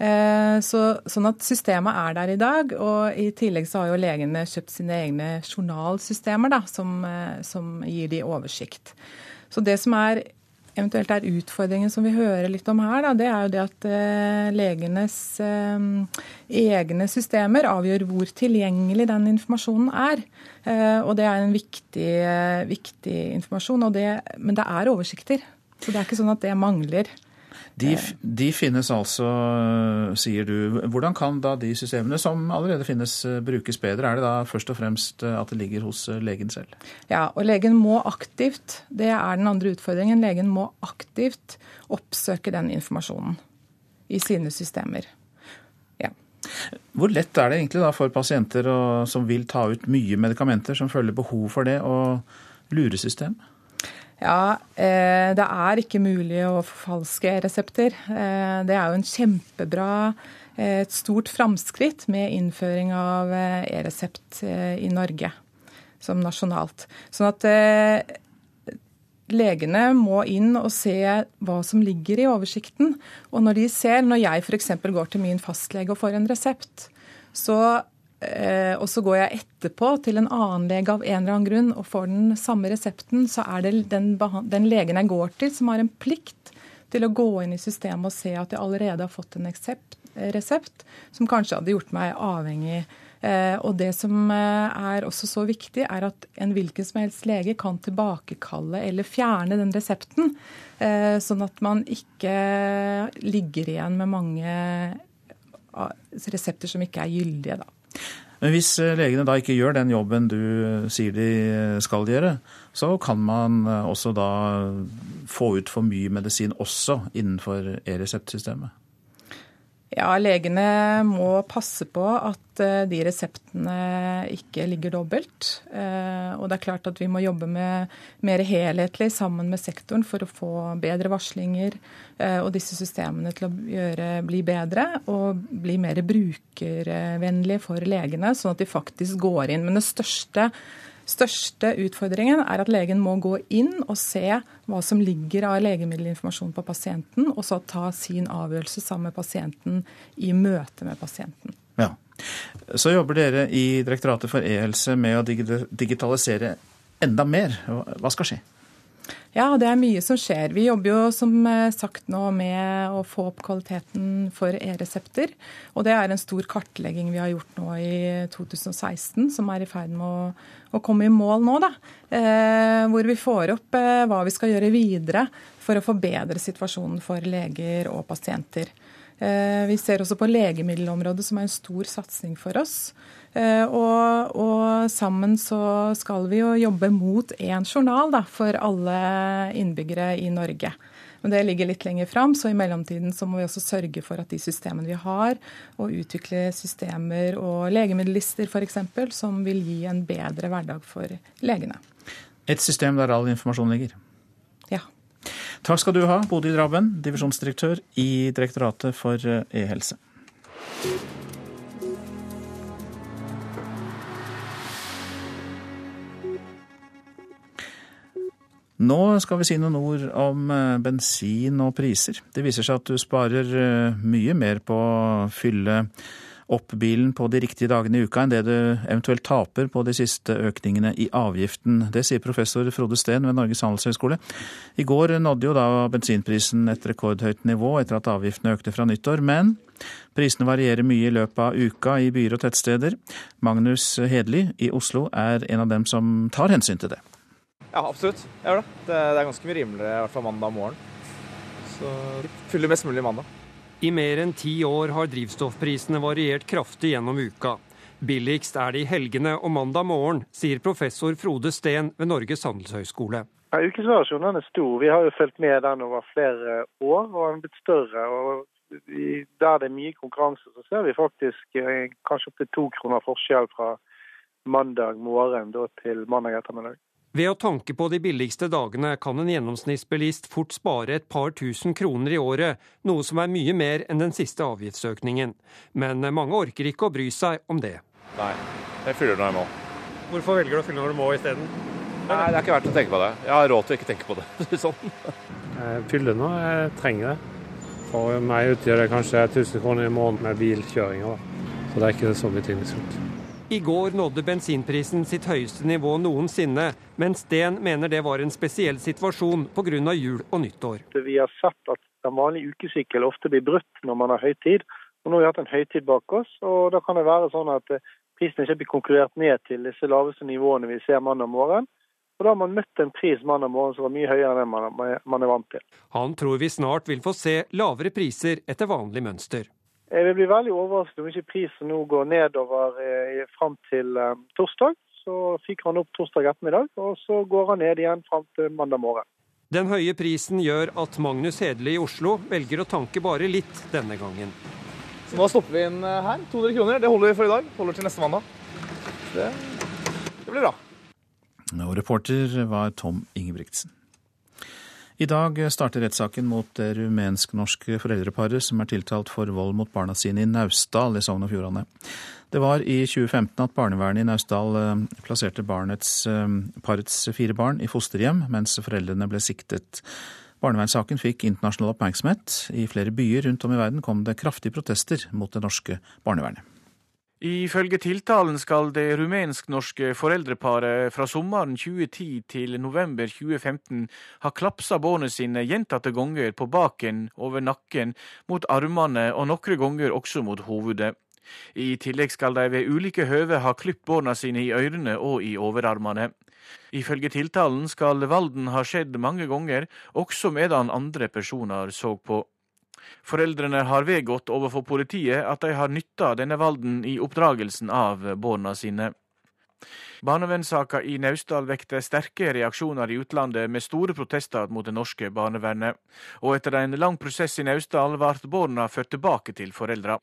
Eh, så, sånn at systemet er der i dag. Og i tillegg så har jo legene kjøpt sine egne journalsystemer da, som, eh, som gir de oversikt. Så det som er eventuelt er utfordringen som vi hører litt om her, da, det er jo det at eh, legenes eh, egne systemer avgjør hvor tilgjengelig den informasjonen er. Eh, og det er en viktig, viktig informasjon. Det, men det er oversikter. Så det er ikke sånn at det mangler. De, de, finnes altså, sier du. Hvordan kan da de systemene som allerede finnes, brukes bedre? Er det da først og fremst at det ligger hos legen selv? Ja, og legen må aktivt, det er den andre utfordringen, legen må aktivt oppsøke den informasjonen i sine systemer. Hvor lett er det egentlig da for pasienter som vil ta ut mye medikamenter, som føler behov for det, å lure systemet? Ja, eh, det er ikke mulig å forfalske resepter. Eh, det er jo en kjempebra eh, et stort framskritt med innføring av e-resept i Norge som nasjonalt. Sånn at legene må inn og se hva som ligger i oversikten. Og når de ser, når jeg f.eks. går til min fastlege og får en resept, så og så går jeg etterpå til en annen lege av en eller annen grunn og får den samme resepten, så er det den, den legen jeg går til, som har en plikt til å gå inn i systemet og se at jeg allerede har fått en resept, resept som kanskje hadde gjort meg avhengig. Eh, og det som eh, er også så viktig, er at en hvilken som helst lege kan tilbakekalle eller fjerne den resepten, sånn at man ikke ligger igjen med mange resepter som ikke er gyldige. da. Men hvis eh, legene da ikke gjør den jobben du eh, sier de eh, skal gjøre, så kan man også da få ut for mye medisin også innenfor e-reseptsystemet? Ja, legene må passe på at eh, de reseptene ikke ligger dobbelt. Eh, og det er klart at vi må jobbe med mer helhetlig sammen med sektoren for å få bedre varslinger eh, og disse systemene til å gjøre, bli bedre og bli mer brukervennlige for legene, sånn at de faktisk går inn. Men det største største utfordringen er at legen må gå inn og se hva som ligger av legemiddelinformasjon på pasienten, og så ta sin avgjørelse sammen med pasienten i møte med pasienten. Ja. Så jobber dere i Direktoratet for e-helse med å digitalisere enda mer. Hva skal skje? Ja, det er mye som skjer. Vi jobber jo som eh, sagt nå med å få opp kvaliteten for e-resepter. Og det er en stor kartlegging vi har gjort nå i 2016, som er i ferd med å, å komme i mål nå. da. Eh, hvor vi får opp eh, hva vi skal gjøre videre for å forbedre situasjonen for leger og pasienter. Eh, vi ser også på legemiddelområdet, som er en stor satsing for oss. Eh, og, og, sammen så skal vi jo jobbe mot én journal da, for alle innbyggere i Norge. Men det ligger litt lenger fram, så i mellomtiden så må vi også sørge for at de systemene vi har, og utvikle systemer og legemiddellister f.eks., som vil gi en bedre hverdag for legene. Et system der all informasjon ligger? Ja. Takk skal du ha, Bodil Rabben, divisjonsdirektør i Direktoratet for e-helse. Nå skal vi si noen ord om eh, bensin og priser. Det viser seg at du sparer eh, mye mer på å fylle opp bilen på de riktige dagene i uka enn det du eventuelt taper på de siste økningene i avgiften. Det sier professor Frode Steen ved Norges handelshøyskole. I går nådde jo da bensinprisen et rekordhøyt nivå etter at avgiftene økte fra nyttår, men prisene varierer mye i løpet av uka i byer og tettsteder. Magnus Hedli i Oslo er en av dem som tar hensyn til det. Ja, absolutt. Jeg gjør det. Det er ganske mye rimeligere i hvert fall mandag morgen. Så fyller mest mulig mandag. I mer enn ti år har drivstoffprisene variert kraftig gjennom uka. Billigst er det i helgene og mandag morgen, sier professor Frode Steen ved Norges handelshøyskole. Ja, Ukesvariasjonen er stor. Vi har jo fulgt med den over flere år, og den er blitt større. og Der det er mye konkurranse, så ser vi faktisk eh, kanskje opptil to kroner forskjell fra mandag morgen til mandag ettermiddag. Ved å tanke på de billigste dagene kan en gjennomsnittsbilist fort spare et par tusen kroner i året, noe som er mye mer enn den siste avgiftsøkningen. Men mange orker ikke å bry seg om det. Nei, jeg fyller når jeg må. Hvorfor velger du å fylle når du må isteden? Nei, det er ikke verdt å tenke på det. Jeg har råd til å ikke tenke på det. sånn. Jeg fyller når jeg trenger det. For meg utgjør det kanskje 1000 kroner i måneden med bilkjøringer. Så det er ikke så mye ting. I går nådde bensinprisen sitt høyeste nivå noensinne, men Steen mener det var en spesiell situasjon pga. jul og nyttår. Vi har sett at den vanlige ukesykkel ofte blir brutt når man har høytid. Og nå har vi hatt en høytid bak oss, og da kan det være sånn at eh, prisen ikke blir konkurrert ned til disse laveste nivåene vi ser mandag morgen. Og da har man møtt en pris mandag morgen som var mye høyere enn man, man er vant til. Han tror vi snart vil få se lavere priser etter vanlig mønster. Jeg vil bli veldig overrasket om ikke prisen nå går nedover eh, fram til eh, torsdag. Så fikk han opp torsdag ettermiddag, og så går han ned igjen fram til mandag morgen. Den høye prisen gjør at Magnus Hedli i Oslo velger å tanke bare litt denne gangen. Så nå stopper vi inn eh, her. 200 kroner. Det holder vi for i dag. Holder til neste mandag. Det, det blir bra. Og reporter var Tom Ingebrigtsen. I dag starter rettssaken mot det rumensk-norske foreldreparet som er tiltalt for vold mot barna sine i Naustdal i Sogn og Fjordane. Det var i 2015 at barnevernet i Naustdal eh, plasserte barnets, eh, parets fire barn i fosterhjem, mens foreldrene ble siktet. Barnevernssaken fikk internasjonal oppmerksomhet. I flere byer rundt om i verden kom det kraftige protester mot det norske barnevernet. Ifølge tiltalen skal det rumensk-norske foreldreparet fra sommeren 2010 til november 2015 ha klapsa barna sine gjentatte ganger på baken, over nakken, mot armene og noen ganger også mot hovedet. I tillegg skal de ved ulike høve ha klipt barna sine i ørene og i overarmene. Ifølge tiltalen skal valden ha skjedd mange ganger, også medan andre personer så på. Foreldrene har vedgått overfor politiet at de har nytta denne valden i oppdragelsen av barna sine. Barnevernssaka i Naustdal vekte sterke reaksjoner i utlandet med store protester mot det norske barnevernet, og etter en lang prosess i Naustdal ble barna ført tilbake til foreldra.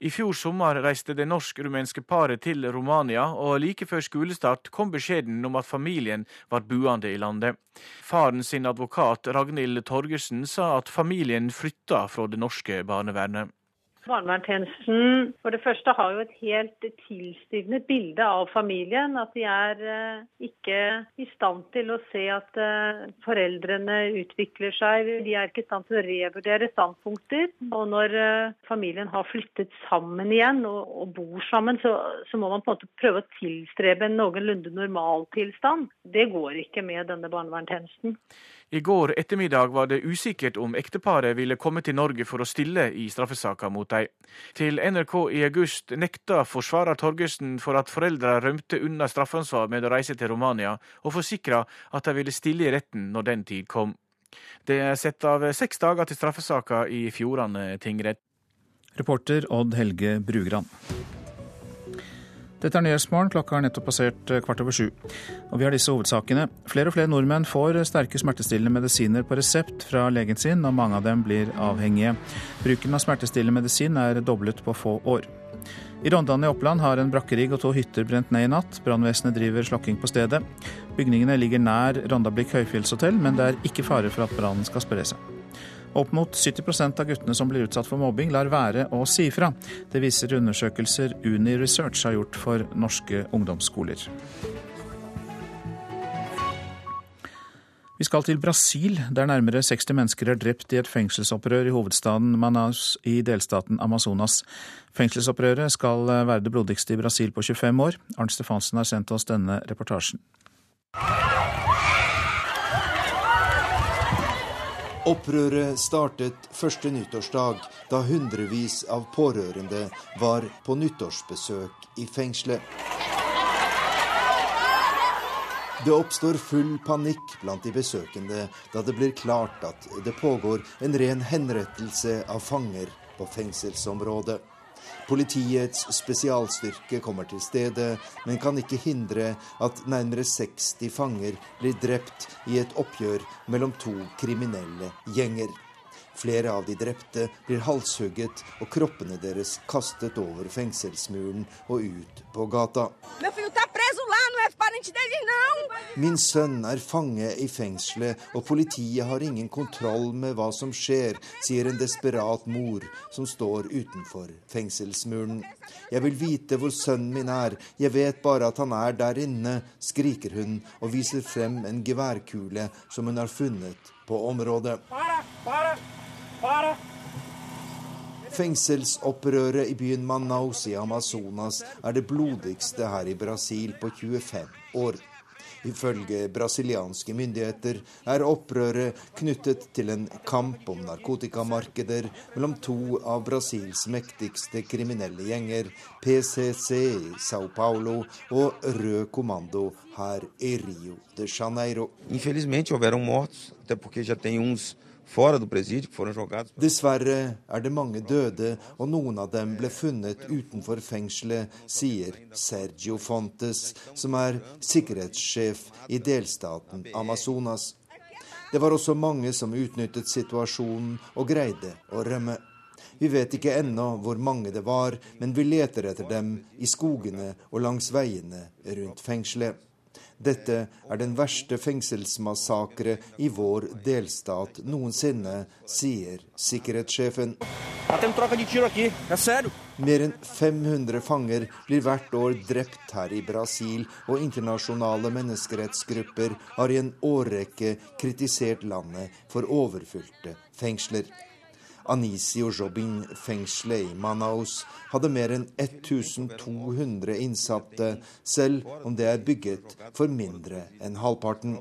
I fjor sommer reiste det norsk-rumenske paret til Romania, og like før skolestart kom beskjeden om at familien var buende i landet. Faren sin advokat Ragnhild Torgersen sa at familien flytta fra det norske barnevernet. Barnevernstjenesten for det første har jo et helt tilstivnet bilde av familien. At de er eh, ikke i stand til å se at eh, foreldrene utvikler seg. De er ikke i stand til å revurdere standpunkter. Og når eh, familien har flyttet sammen igjen og, bor sammen, så, så, må man på en måte prøve å tilstrebe en noenlunde normaltilstand. Det går ikke med denne barnevernstjenesten. I går ettermiddag var det usikkert om ekteparet ville komme til Norge for å stille i straffesaka mot dem. Til NRK i august nekta forsvarer Torgersen for at foreldra rømte unna straffansvar med å reise til Romania, og forsikra at de ville stille i retten når den tid kom. Det er satt av seks dager til straffesaka i Fjordane tingrett. Reporter Odd Helge Brugran. Dette er Nyhetsmorgen, klokka har nettopp passert eh, kvart over sju. Og vi har disse hovedsakene. Flere og flere nordmenn får sterke smertestillende medisiner på resept fra legen sin, og mange av dem blir avhengige. Bruken av smertestillende medisin er doblet på få år. I Rondane i Oppland har en brakkerigg og to hytter brent ned i natt. Brannvesenet driver slokking på stedet. Bygningene ligger nær Rondablikk høyfjellshotell, men det er ikke fare for at brannen skal spre seg. Opp mot 70% av guttene som blir utsatt for mobbing, lar være å si fra. Det viser undersøkelser Uni Research har gjort for norske ungdomsskoler. Vi skal til Brasil, der nærmere 60 mennesker er drept i et fengselsopprør i hovedstaden Manaus i delstaten Amazonas. Fengselsopprøret skal være det blodigste i Brasil på 25 år. Arnt Stefansen har sendt oss denne reportasjen. Opprøret startet første nyttårsdag, da hundrevis av pårørende var på nyttårsbesøk i fengselet. Det oppstår full panikk blant de besøkende da det blir klart at det pågår en ren henrettelse av fanger på fengselsområdet. Politiets spesialstyrke kommer til stedet, men kan ikke hindre at nærmere 60 fanger blir drept i et oppgjør mellom to kriminelle gjenger. Flere av de drepte blir halshugget og kroppene deres kastet over fengselsmuren og ut på gata. Min sønn er fange i fengselet, og politiet har ingen kontroll med hva som skjer, sier en desperat mor som står utenfor fengselsmuren. Jeg vil vite hvor sønnen min er, jeg vet bare at han er der inne, skriker hun og viser frem en geværkule som hun har funnet på området. Para, para, para. Fengselsopprøret i byen Manaus i Amazonas er det blodigste her i Brasil på 25 år. Ifølge brasilianske myndigheter er opprøret knyttet til en kamp om narkotikamarkeder mellom to av Brasils mektigste kriminelle gjenger, PCC i Sao Paulo og Rød Kommando her i Rio de Janeiro. Infelizmente houveram mortos, até porque já tem uns Dessverre er det mange døde, og noen av dem ble funnet utenfor fengselet, sier Sergio Fontes, som er sikkerhetssjef i delstaten Amazonas. Det var også mange som utnyttet situasjonen og greide å rømme. Vi vet ikke ennå hvor mange det var, men vi leter etter dem i skogene og langs veiene rundt fengselet. Dette er den verste fengselsmassakre i vår delstat noensinne, sier sikkerhetssjefen. Mer enn 500 fanger blir hvert år drept her i Brasil, og internasjonale menneskerettsgrupper har i en årrekke kritisert landet for overfylte fengsler. Anisio Jobin-fengselet i Manaus hadde mer enn 1200 innsatte, selv om det er bygget for mindre enn halvparten.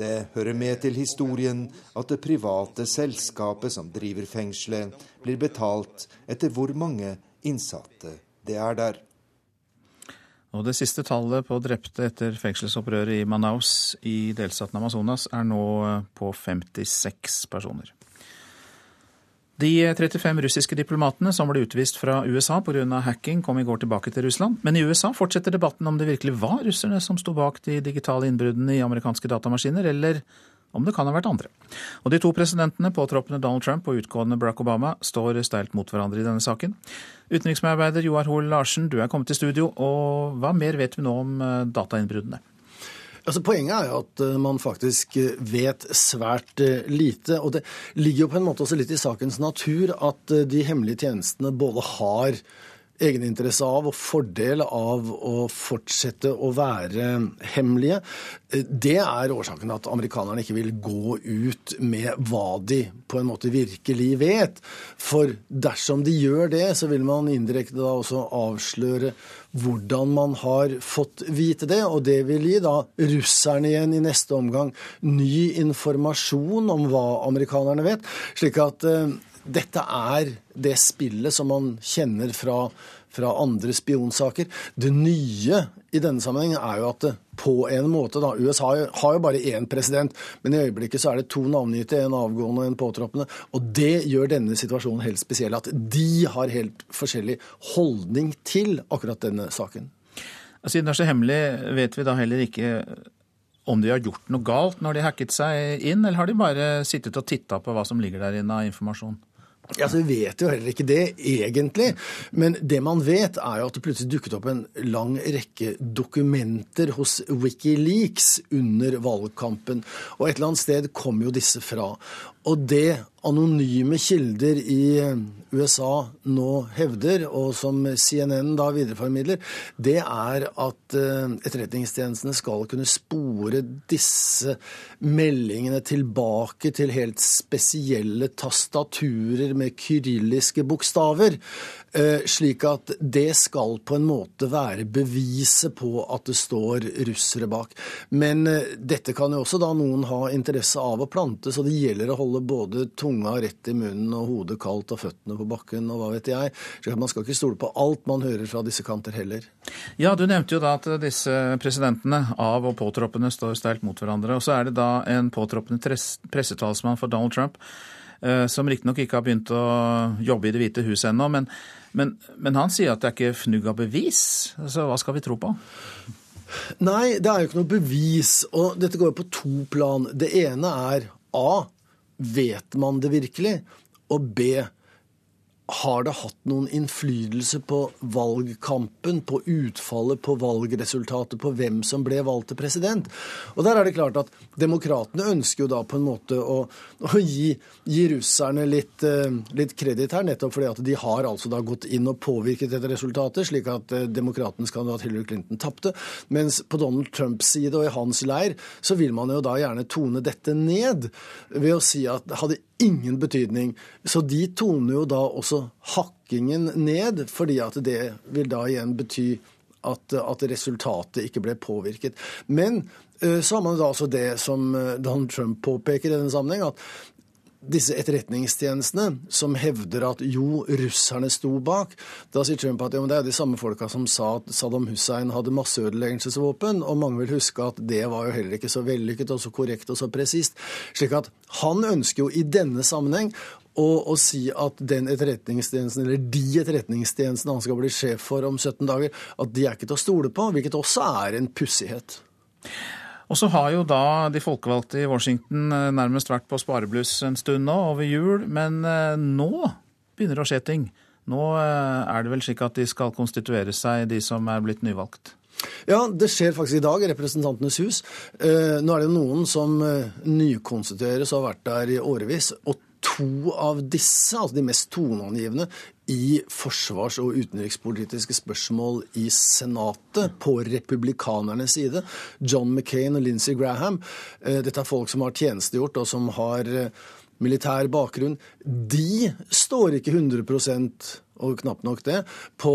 Det hører med til historien at det private selskapet som driver fengselet, blir betalt etter hvor mange innsatte det er der. Og Det siste tallet på drepte etter fengselsopprøret i Manaus i delstaten Amazonas er nå på 56 personer. De 35 russiske diplomatene som ble utvist fra USA pga. hacking, kom i går tilbake til Russland. Men i USA fortsetter debatten om det virkelig var russerne som sto bak de digitale innbruddene i amerikanske datamaskiner, eller om det kan ha vært andre. Og De to presidentene, påtroppende Donald Trump og utgående Barack Obama, står steilt mot hverandre i denne saken. Utenriksmedarbeider Joar Hoel Larsen, du er kommet til studio, og hva mer vet vi nå om eh, datainnbruddene? Altså, poenget er jo at eh, man faktisk eh, vet svært eh, lite. Og det ligger jo på en måte også litt i sakens natur at de hemmelige tjenestene både har egeninteresse av og fordel av å fortsette å være hemmelige. Det er årsaken at amerikanerne ikke vil gå ut med hva de på en måte virkelig vet. For dersom de gjør det, så vil man indirekte da også avsløre hvordan man har fått vite det. Og det vil gi da russerne igjen i neste omgang ny informasjon om hva amerikanerne vet. Slik at dette er det spillet som man kjenner fra, fra andre spionsaker. Det nye i denne sammenhengen er jo at det på en måte da, USA har jo bare én president, men i øyeblikket så er det to navngitte, en avgående og en påtroppende. Og det gjør denne situasjonen helt spesiell. At de har helt forskjellig holdning til akkurat denne saken. Siden det er så hemmelig, vet vi da heller ikke om de har gjort noe galt når de hacket seg inn, eller har de bare sittet og titta på hva som ligger der inne av informasjon? Ja, så Vi vet jo heller ikke det, egentlig. Men det man vet, er jo at det plutselig dukket opp en lang rekke dokumenter hos Wikileaks under valgkampen. Og et eller annet sted kom jo disse fra. Og det anonyme kilder i USA nå hevder, og som CNN da videreformidler, det er at eh, etterretningstjenestene skal kunne spore disse meldingene tilbake til helt spesielle tastaturer med kyrilliske bokstaver. Eh, slik at det skal på en måte være beviset på at det står russere bak. Men eh, dette kan jo også da noen ha interesse av å plante, så det gjelder å holde både tunga rett i munnen og hodet kaldt og føttene på bakken og hva vet jeg. Så man skal ikke stole på alt man hører fra disse kanter heller. Ja, du nevnte jo da at disse presidentene, av- og påtroppende, står steilt mot hverandre. Og så er det da en påtroppende pressetalsmann for Donald Trump eh, som riktignok ikke har begynt å jobbe i Det hvite huset ennå, men men, men, han sier at det er ikke fnugg av bevis. Så hva skal vi tro på? Nei, det er jo ikke noe bevis. Og dette går jo på to plan. Det ene er A. Vet man det virkelig? Og B. Har det hatt noen innflytelse på valgkampen, på utfallet, på valgresultatet, på hvem som ble valgt til president? Og der er det klart at Demokratene ønsker jo da på en måte å, å gi, gi, russerne litt, uh, litt kreditt her, nettopp fordi at de har altså da gått inn og påvirket dette resultatet, slik at uh, demokratenes kandidat Hillary Clinton tapte. Mens på Donald Trumps side og i hans leir så vil man jo da gjerne tone dette ned ved å si at det hadde ingen betydning. Så de toner jo da også hakkingen ned, fordi at det vil da igjen bety at, at resultatet ikke ble påvirket. Men så har man da altså det som Donald Trump påpeker i denne sammenheng, at disse etterretningstjenestene som hevder at jo, russerne sto bak. Da sier Trump at ja, det er de samme folka som sa at Saddam Hussein hadde masseødeleggelsesvåpen, og mange vil huske at det var jo heller ikke så vellykket og så korrekt og så presist. Slik at han ønsker jo i denne sammenheng å, å, si at den etterretningstjenesten, eller de etterretningstjenestene han skal bli sjef for om 17 dager, at de er ikke til å stole på, hvilket også er en pussighet. Og så har jo da de folkevalgte i Washington eh, nærmest vært på sparebluss en stund nå, over jul. Men eh, nå begynner det å skje ting. Nå eh, er det vel slik at de skal konstituere seg, de som er blitt nyvalgt? Ja, det skjer faktisk i dag i Representantenes hus. Nå er det noen som nykonstitueres og har vært der i årevis. Og to av disse, altså de mest toneangivende, i forsvars- og utenrikspolitiske spørsmål i Senatet på republikanernes side. John McCain og Lindsey Graham. Eh, dette er folk som har tjenestegjort, og som har eh, militær bakgrunn. De står ikke 100 og knapt nok det, på,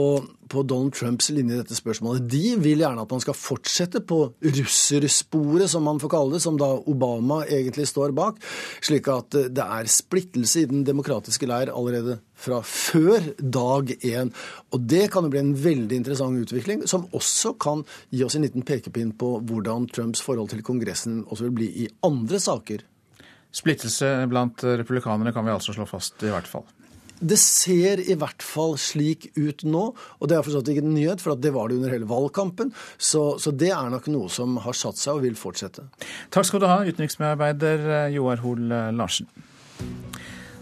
på, Donald Trumps linje i dette spørsmålet. De vil gjerne at man skal fortsette på russersporet, som man får kalle det, som da Obama egentlig står bak. Slik at det er splittelse i den demokratiske leir allerede fra før dag én. Og det kan jo bli en veldig interessant utvikling, som også kan gi oss en liten pekepinn på hvordan Trumps forhold til Kongressen også vil bli i andre saker. Splittelse blant republikanere kan vi altså slå fast, i hvert fall. Det ser i hvert fall slik ut nå, og det er forstått ikke en nyhet, for det var det under hele valgkampen. Så, så, det er nok noe som har satt seg og vil fortsette. Takk skal du ha, utenriksmedarbeider eh, Joar Hoel eh, Larsen.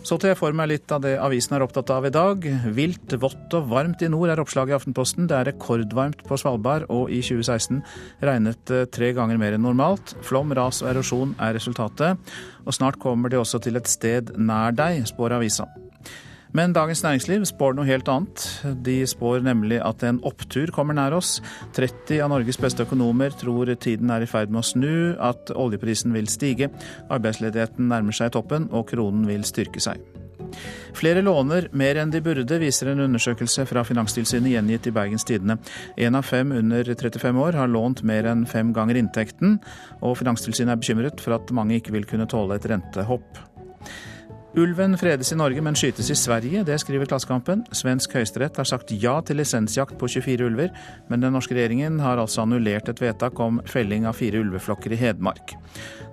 Så tar jeg for meg litt av det avisen er opptatt av i dag. Vilt, vått og varmt i nord er oppslaget i Aftenposten. Det er rekordvarmt på Svalbard, og i 2016 regnet tre ganger mer enn normalt. Flom, ras og erosjon er resultatet. Og snart kommer de også til et sted nær deg, spår avisa. Men Dagens Næringsliv spår noe helt annet. De spår nemlig at en opptur kommer nær oss. 30 av Norges beste økonomer tror tiden er i ferd med å snu, at oljeprisen vil stige, arbeidsledigheten nærmer seg toppen og kronen vil styrke seg. Flere låner mer enn de burde, viser en undersøkelse fra Finanstilsynet gjengitt i Bergens Tidende. Én av fem under 35 år har lånt mer enn fem ganger inntekten, og Finanstilsynet er bekymret for at mange ikke vil kunne tåle et rentehopp. Ulven fredes i Norge, men skytes i Sverige. Det skriver Klassekampen. Svensk høyesterett har sagt ja til lisensjakt på 24 ulver, men den norske regjeringen har altså annullert et vedtak om felling av fire ulveflokker i Hedmark.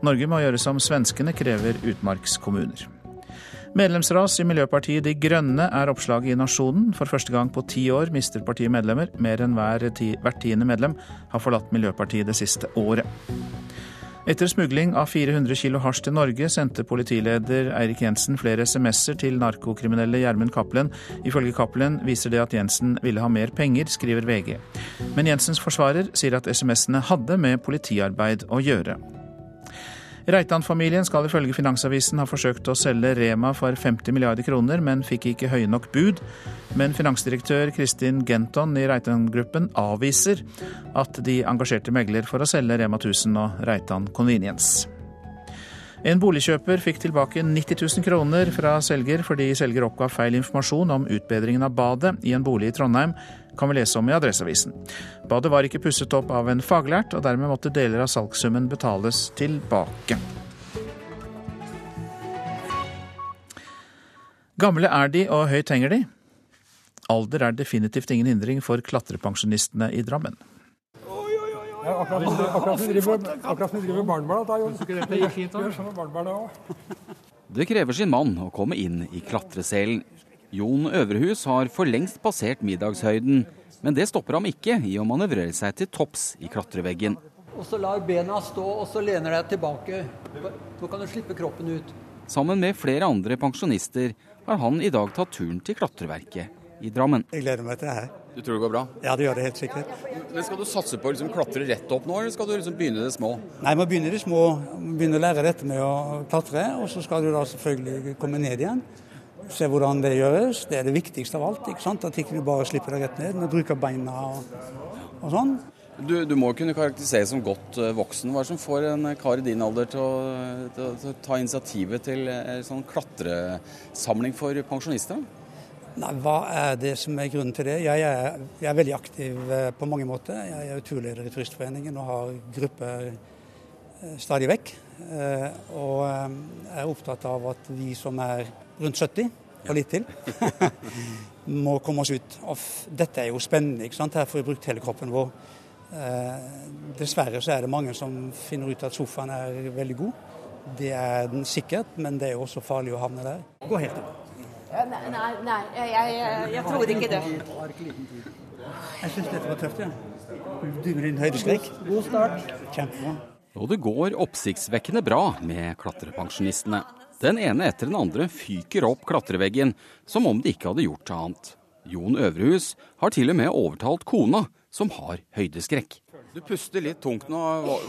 Norge må gjøre som svenskene, krever utmarkskommuner. Medlemsras i Miljøpartiet De Grønne er oppslaget i Nasjonen. For første gang på ti år mister partiet medlemmer. Mer enn hver ti, hvert tiende medlem har forlatt Miljøpartiet det siste året. Etter smugling av 400 kilo hasj til Norge sendte politileder Eirik Jensen flere SMS-er til narkokriminelle Gjermund Cappelen. Ifølge Cappelen viser det at Jensen ville ha mer penger, skriver VG. Men Jensens forsvarer sier at SMS-ene hadde med politiarbeid å gjøre. Reitan-familien skal ifølge Finansavisen ha forsøkt å selge Rema for 50 milliarder kroner, men fikk ikke høye nok bud. Men finansdirektør Kristin Genton i Reitan-gruppen avviser at de engasjerte megler for å selge Rema 1000 og Reitan Convenience. En boligkjøper fikk tilbake 90 000 kroner fra selger fordi selger oppga feil informasjon om utbedringen av badet i en bolig i Trondheim, kan vi lese om i Adresseavisen. Badet var ikke pusset opp av en faglært, og dermed måtte deler av salgssummen betales tilbake. Gamle er de, og høyt henger de. Alder er definitivt ingen hindring for klatrepensjonistene i Drammen. Ja, akkurat som vi driver barnebarn. Det krever sin mann å komme inn i klatreselen. Jon Øverhus har for lengst passert middagshøyden, men det stopper ham ikke i å manøvrere seg til topps i klatreveggen. Og så lar bena stå, og så lener deg tilbake. Nå kan du slippe kroppen ut. Sammen med flere andre pensjonister har han i dag tatt turen til klatreverket i Drammen. Jeg gleder meg til det her. Du tror det går bra? Ja, det gjør det helt sikkert. Men Skal du satse på å liksom klatre rett opp nå, eller skal du liksom begynne det små? Nei, man begynner det små. Begynne å lære dette med å klatre, og så skal du da selvfølgelig komme ned igjen. Se hvordan det gjøres. Det er det viktigste av alt. ikke sant? At ikke du bare slipper deg rett ned, men bruker beina og, og sånn. Du, du, må kunne karakterisere som godt uh, voksen. Hva er det som får en kar i din alder til å, til, til å ta initiativet til en sånn klatresamling for pensjonister? Nei, Hva er det som er grunnen til det? Jeg er, jeg er veldig aktiv eh, på mange måter. Jeg er turleder i Turistforeningen og har grupper eh, stadig vekk. Eh, og er opptatt av at vi som er rundt 70 og litt til, må komme oss ut. Og dette er jo spennende. ikke sant? Her får vi brukt hele kroppen vår. Dessverre så er det mange som finner ut at sofaen er veldig god. Det er den sikkert, men det er jo også farlig å havne der. Gå helt opp. Nei, nei, nei jeg, jeg, jeg, tror ikke det. Jeg syns dette var tøft, ja. Du med din høydeskrekk. God start. Kjempebra. Og det går oppsiktsvekkende bra med klatrepensjonistene. Den ene etter den andre fyker opp klatreveggen som om de ikke hadde gjort annet. Jon Øvrehus har til og med overtalt kona, som har høydeskrekk. Du puster litt tungt nå.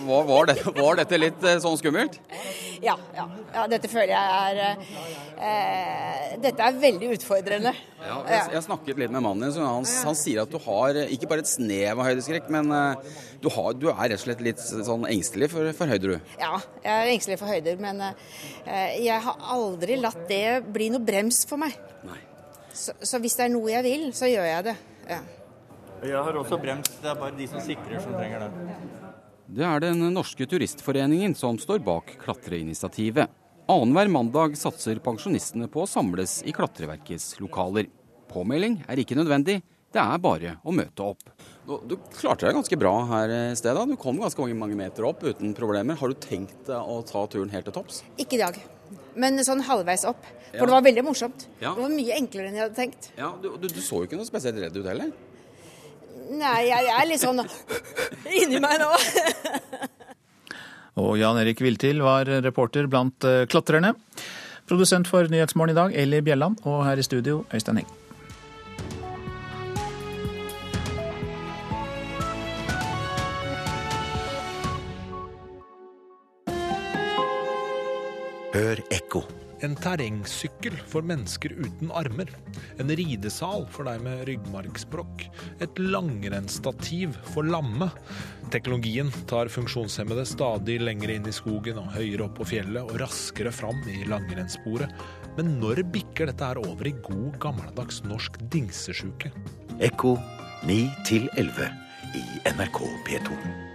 Var, var, dette, var dette, litt eh, sånn skummelt? Ja, ja, ja dette føler jeg er eh, Dette er veldig utfordrende. Ja, jeg, jeg, snakket litt med mannen din. Han, han, sier at du har ikke bare et snev av høydeskrekk, men eh, du, har, du, er rett og slett litt sånn engstelig for, for høyder, du? Ja, jeg er engstelig for høyder. Men eh, jeg har aldri latt det bli noe brems for meg. Så, så hvis det er noe jeg vil, så gjør jeg det. Ja. Jeg har også brems. Det er bare de som sikrer som trenger det. Det er Den norske turistforeningen som står bak klatreinitiativet. Annenhver mandag satser pensjonistene på å samles i Klatreverkets lokaler. Påmelding er ikke nødvendig, det er bare å møte opp. Du, du klarte deg ganske bra her i stedet. Du kom ganske mange, mange meter opp uten problemer. Har du tenkt å ta turen helt til topps? Ikke i dag, men sånn halvveis opp. For ja. det var veldig morsomt. Ja. Det var mye enklere enn jeg hadde tenkt. Ja, du, du, du så jo ikke noe spesielt redd ut heller? Nei, jeg er litt sånn inni meg nå. Og Jan Erik Viltil var reporter blant eh, klatrerne. Produsent for Nyhetsmorgen i dag, Eli Bjelland. Og her i studio, Øystein Heng. Hør ekko. En terrengsykkel for mennesker uten armer. En ridesal for deg med ryggmargsbrokk. Et langrennsstativ for lamme. Teknologien tar funksjonshemmede stadig lenger inn i skogen og høyere opp på fjellet og raskere fram i langrennssporet. Men når bikker dette her over i god, gammeldags norsk dingsesjuke? Ekko 9 11 i NRK P2.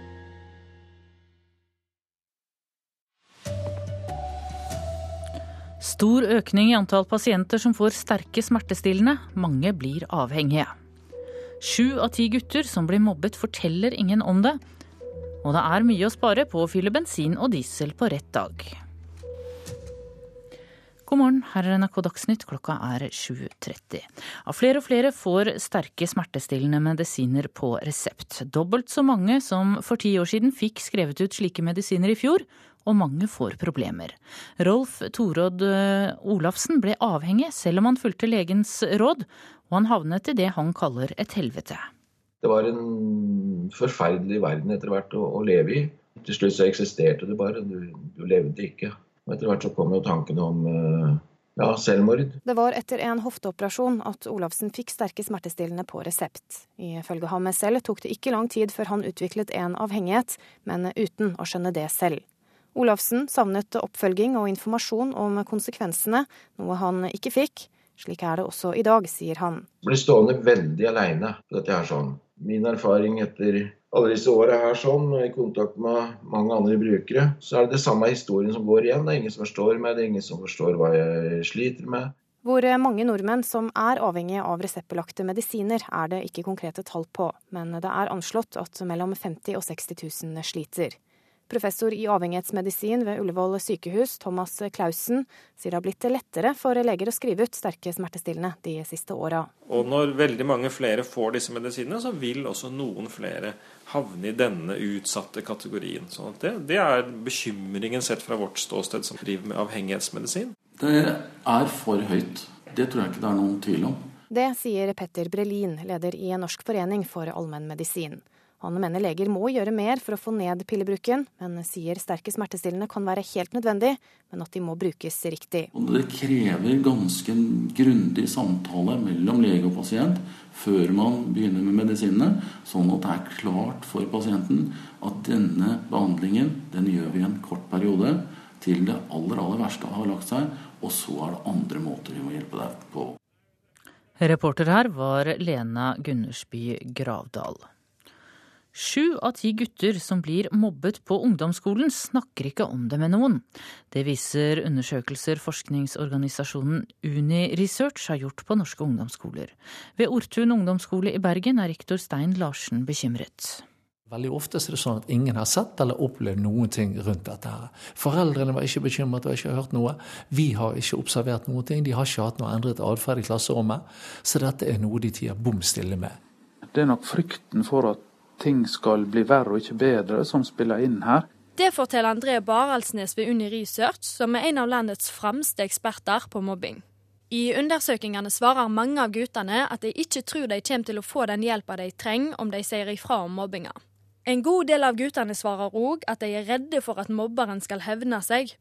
Stor økning i antall pasienter som får sterke smertestillende. Mange blir avhengige. Sju av ti gutter som blir mobbet, forteller ingen om det. Og det er mye å spare på å fylle bensin og diesel på rett dag. God morgen, her er NRK Dagsnytt, klokka er 7.30. Av flere og flere får sterke smertestillende medisiner på resept. Dobbelt så mange som for ti år siden fikk skrevet ut slike medisiner i fjor, og mange får problemer. Rolf Torodd eh, Olafsen ble avhengig selv om han fulgte legens råd, og han havnet i det han kaller et helvete. Det var en forferdelig verden etter hvert å, å leve i. Til slutt så eksisterte det bare, du, du levde ikke. Og etter hvert så kom jo tanken om eh, ja, selvmord. Det var etter en hofteoperasjon at Olafsen fikk sterke smertestillende på resept. Ifølge ham selv tok det ikke lang tid før han utviklet en avhengighet, men uten å skjønne det selv. Olafsen savnet oppfølging og informasjon om konsekvensene, noe han ikke fikk. Slik er det også i dag, sier han. Jeg blir stående veldig aleine på dette her sånn. Min erfaring etter alle disse åra her sånn, i kontakt med mange andre brukere, så er det det samme historien som går igjen. Det er ingen som forstår meg, det er ingen som forstår hva jeg sliter med. Hvor mange nordmenn som er avhengige av reseptbelagte medisiner, er det ikke konkrete tall på, men det er anslått at mellom 50 og 60 000 sliter. Professor i avhengighetsmedisin ved Ullevål sykehus, Thomas Clausen, sier det har blitt lettere for leger å skrive ut sterke smertestillende de siste åra. Og når veldig mange flere får disse medisinene, så vil også noen flere havne i denne utsatte kategorien. Så det, det er bekymringen sett fra vårt ståsted som driver med avhengighetsmedisin. Det er for høyt. Det tror jeg ikke det er noen tvil om. Det sier Petter Brelin, leder i Norsk forening for allmennmedisin. Han mener leger må gjøre mer for å få ned pillebruken, men sier sterke smertestillende kan være helt nødvendig, men at de må brukes riktig. Det krever ganske grundig samtale mellom lege og pasient før man begynner med medisinene, sånn at det er klart for pasienten at denne behandlingen den gjør vi i en kort periode til det aller, aller verste har lagt seg, og så er det andre måter vi må hjelpe deg på. Reporter her var Lena Gundersby Gravdal. Sju av ti gutter som blir mobbet på ungdomsskolen, snakker ikke om det med noen. Det viser undersøkelser forskningsorganisasjonen Uni Research har gjort på norske ungdomsskoler. Ved Ortun ungdomsskole i Bergen er rektor Stein Larsen bekymret. Veldig ofte er det sånn at ingen har sett eller opplevd noen ting rundt dette. her. Foreldrene var ikke bekymret og ikke hørt noe. Vi har ikke observert noen ting. De har ikke hatt noe endret atferd i klasserommet. Så dette er noe de tier bom stille med. Det er nok frykten for at ting skal bli verre og ikke bedre, som spiller inn her. Det forteller André Baraldsnes ved Uni Research, som er en av landets fremste eksperter på mobbing. I undersøkelsene svarer mange av guttene at de ikke tror de kommer til å få den hjelpa de trenger om de sier ifra om mobbinga. En god del av guttene svarer òg at de er redde for at mobberen skal hevne seg.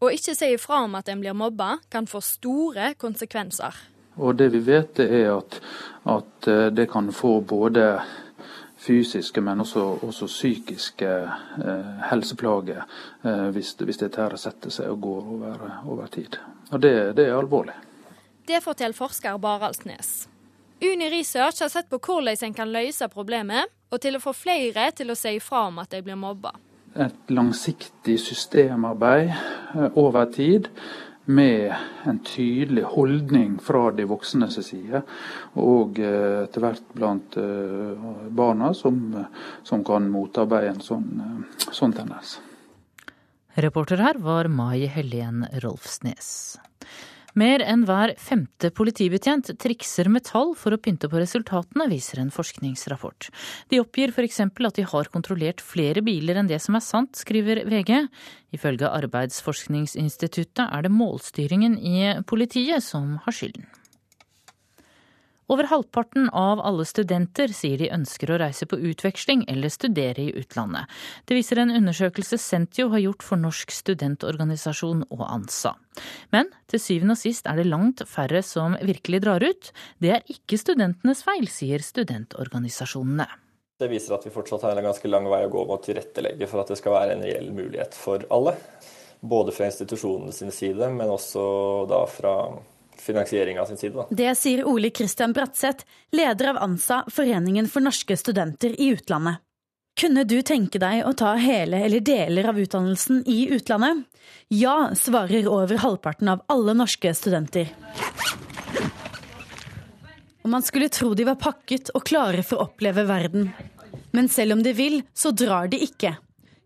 Å ikke si ifra om at en blir mobba, kan få store konsekvenser. Og det vi vet, er at, at eh, det kan få både fysiske, men også, også psykiske eh, helseplager eh, hvis, hvis dette her setter seg og går over, over tid. Og det, det, er alvorlig. Det forteller forsker Baraldsnes. Uni Research har sett på hvordan en kan løse problemet, og til å få flere til å si ifra om at de blir mobba. Et langsiktig systemarbeid eh, over tid med en tydelig holdning fra de voksnes side, og eh, etter hvert blant eh, barna, som, som kan motarbeide en sånn, eh, sånn tendens. Reporter her var Mai Helen Rolfsnes. Mer enn hver femte politibetjent trikser med tall for å pynte på resultatene, viser en forskningsrapport. De oppgir f.eks. at de har kontrollert flere biler enn det som er sant, skriver VG. Ifølge Arbeidsforskningsinstituttet er det målstyringen i politiet som har skylden. Over halvparten av alle studenter sier de ønsker å reise på utveksling eller studere i utlandet. Det viser en undersøkelse Sentio har gjort for Norsk studentorganisasjon og ANSA. Men til syvende og sist er det langt færre som virkelig drar ut. Det er ikke studentenes feil, sier studentorganisasjonene. Det viser at vi fortsatt har en ganske lang vei å gå med å tilrettelegge for at det skal være en reell mulighet for alle. Både fra institusjonene sine side, men også da fra finansieringa sin side. Da. Det sier Ole Christian Bratseth, leder av ANSA, Foreningen for norske studenter i utlandet. Kunne du tenke deg å ta hele eller deler av utdannelsen i utlandet? Ja, svarer over halvparten av alle norske studenter. Og man skulle tro de var pakket og klare for å oppleve verden. Men selv om de vil, så drar de ikke.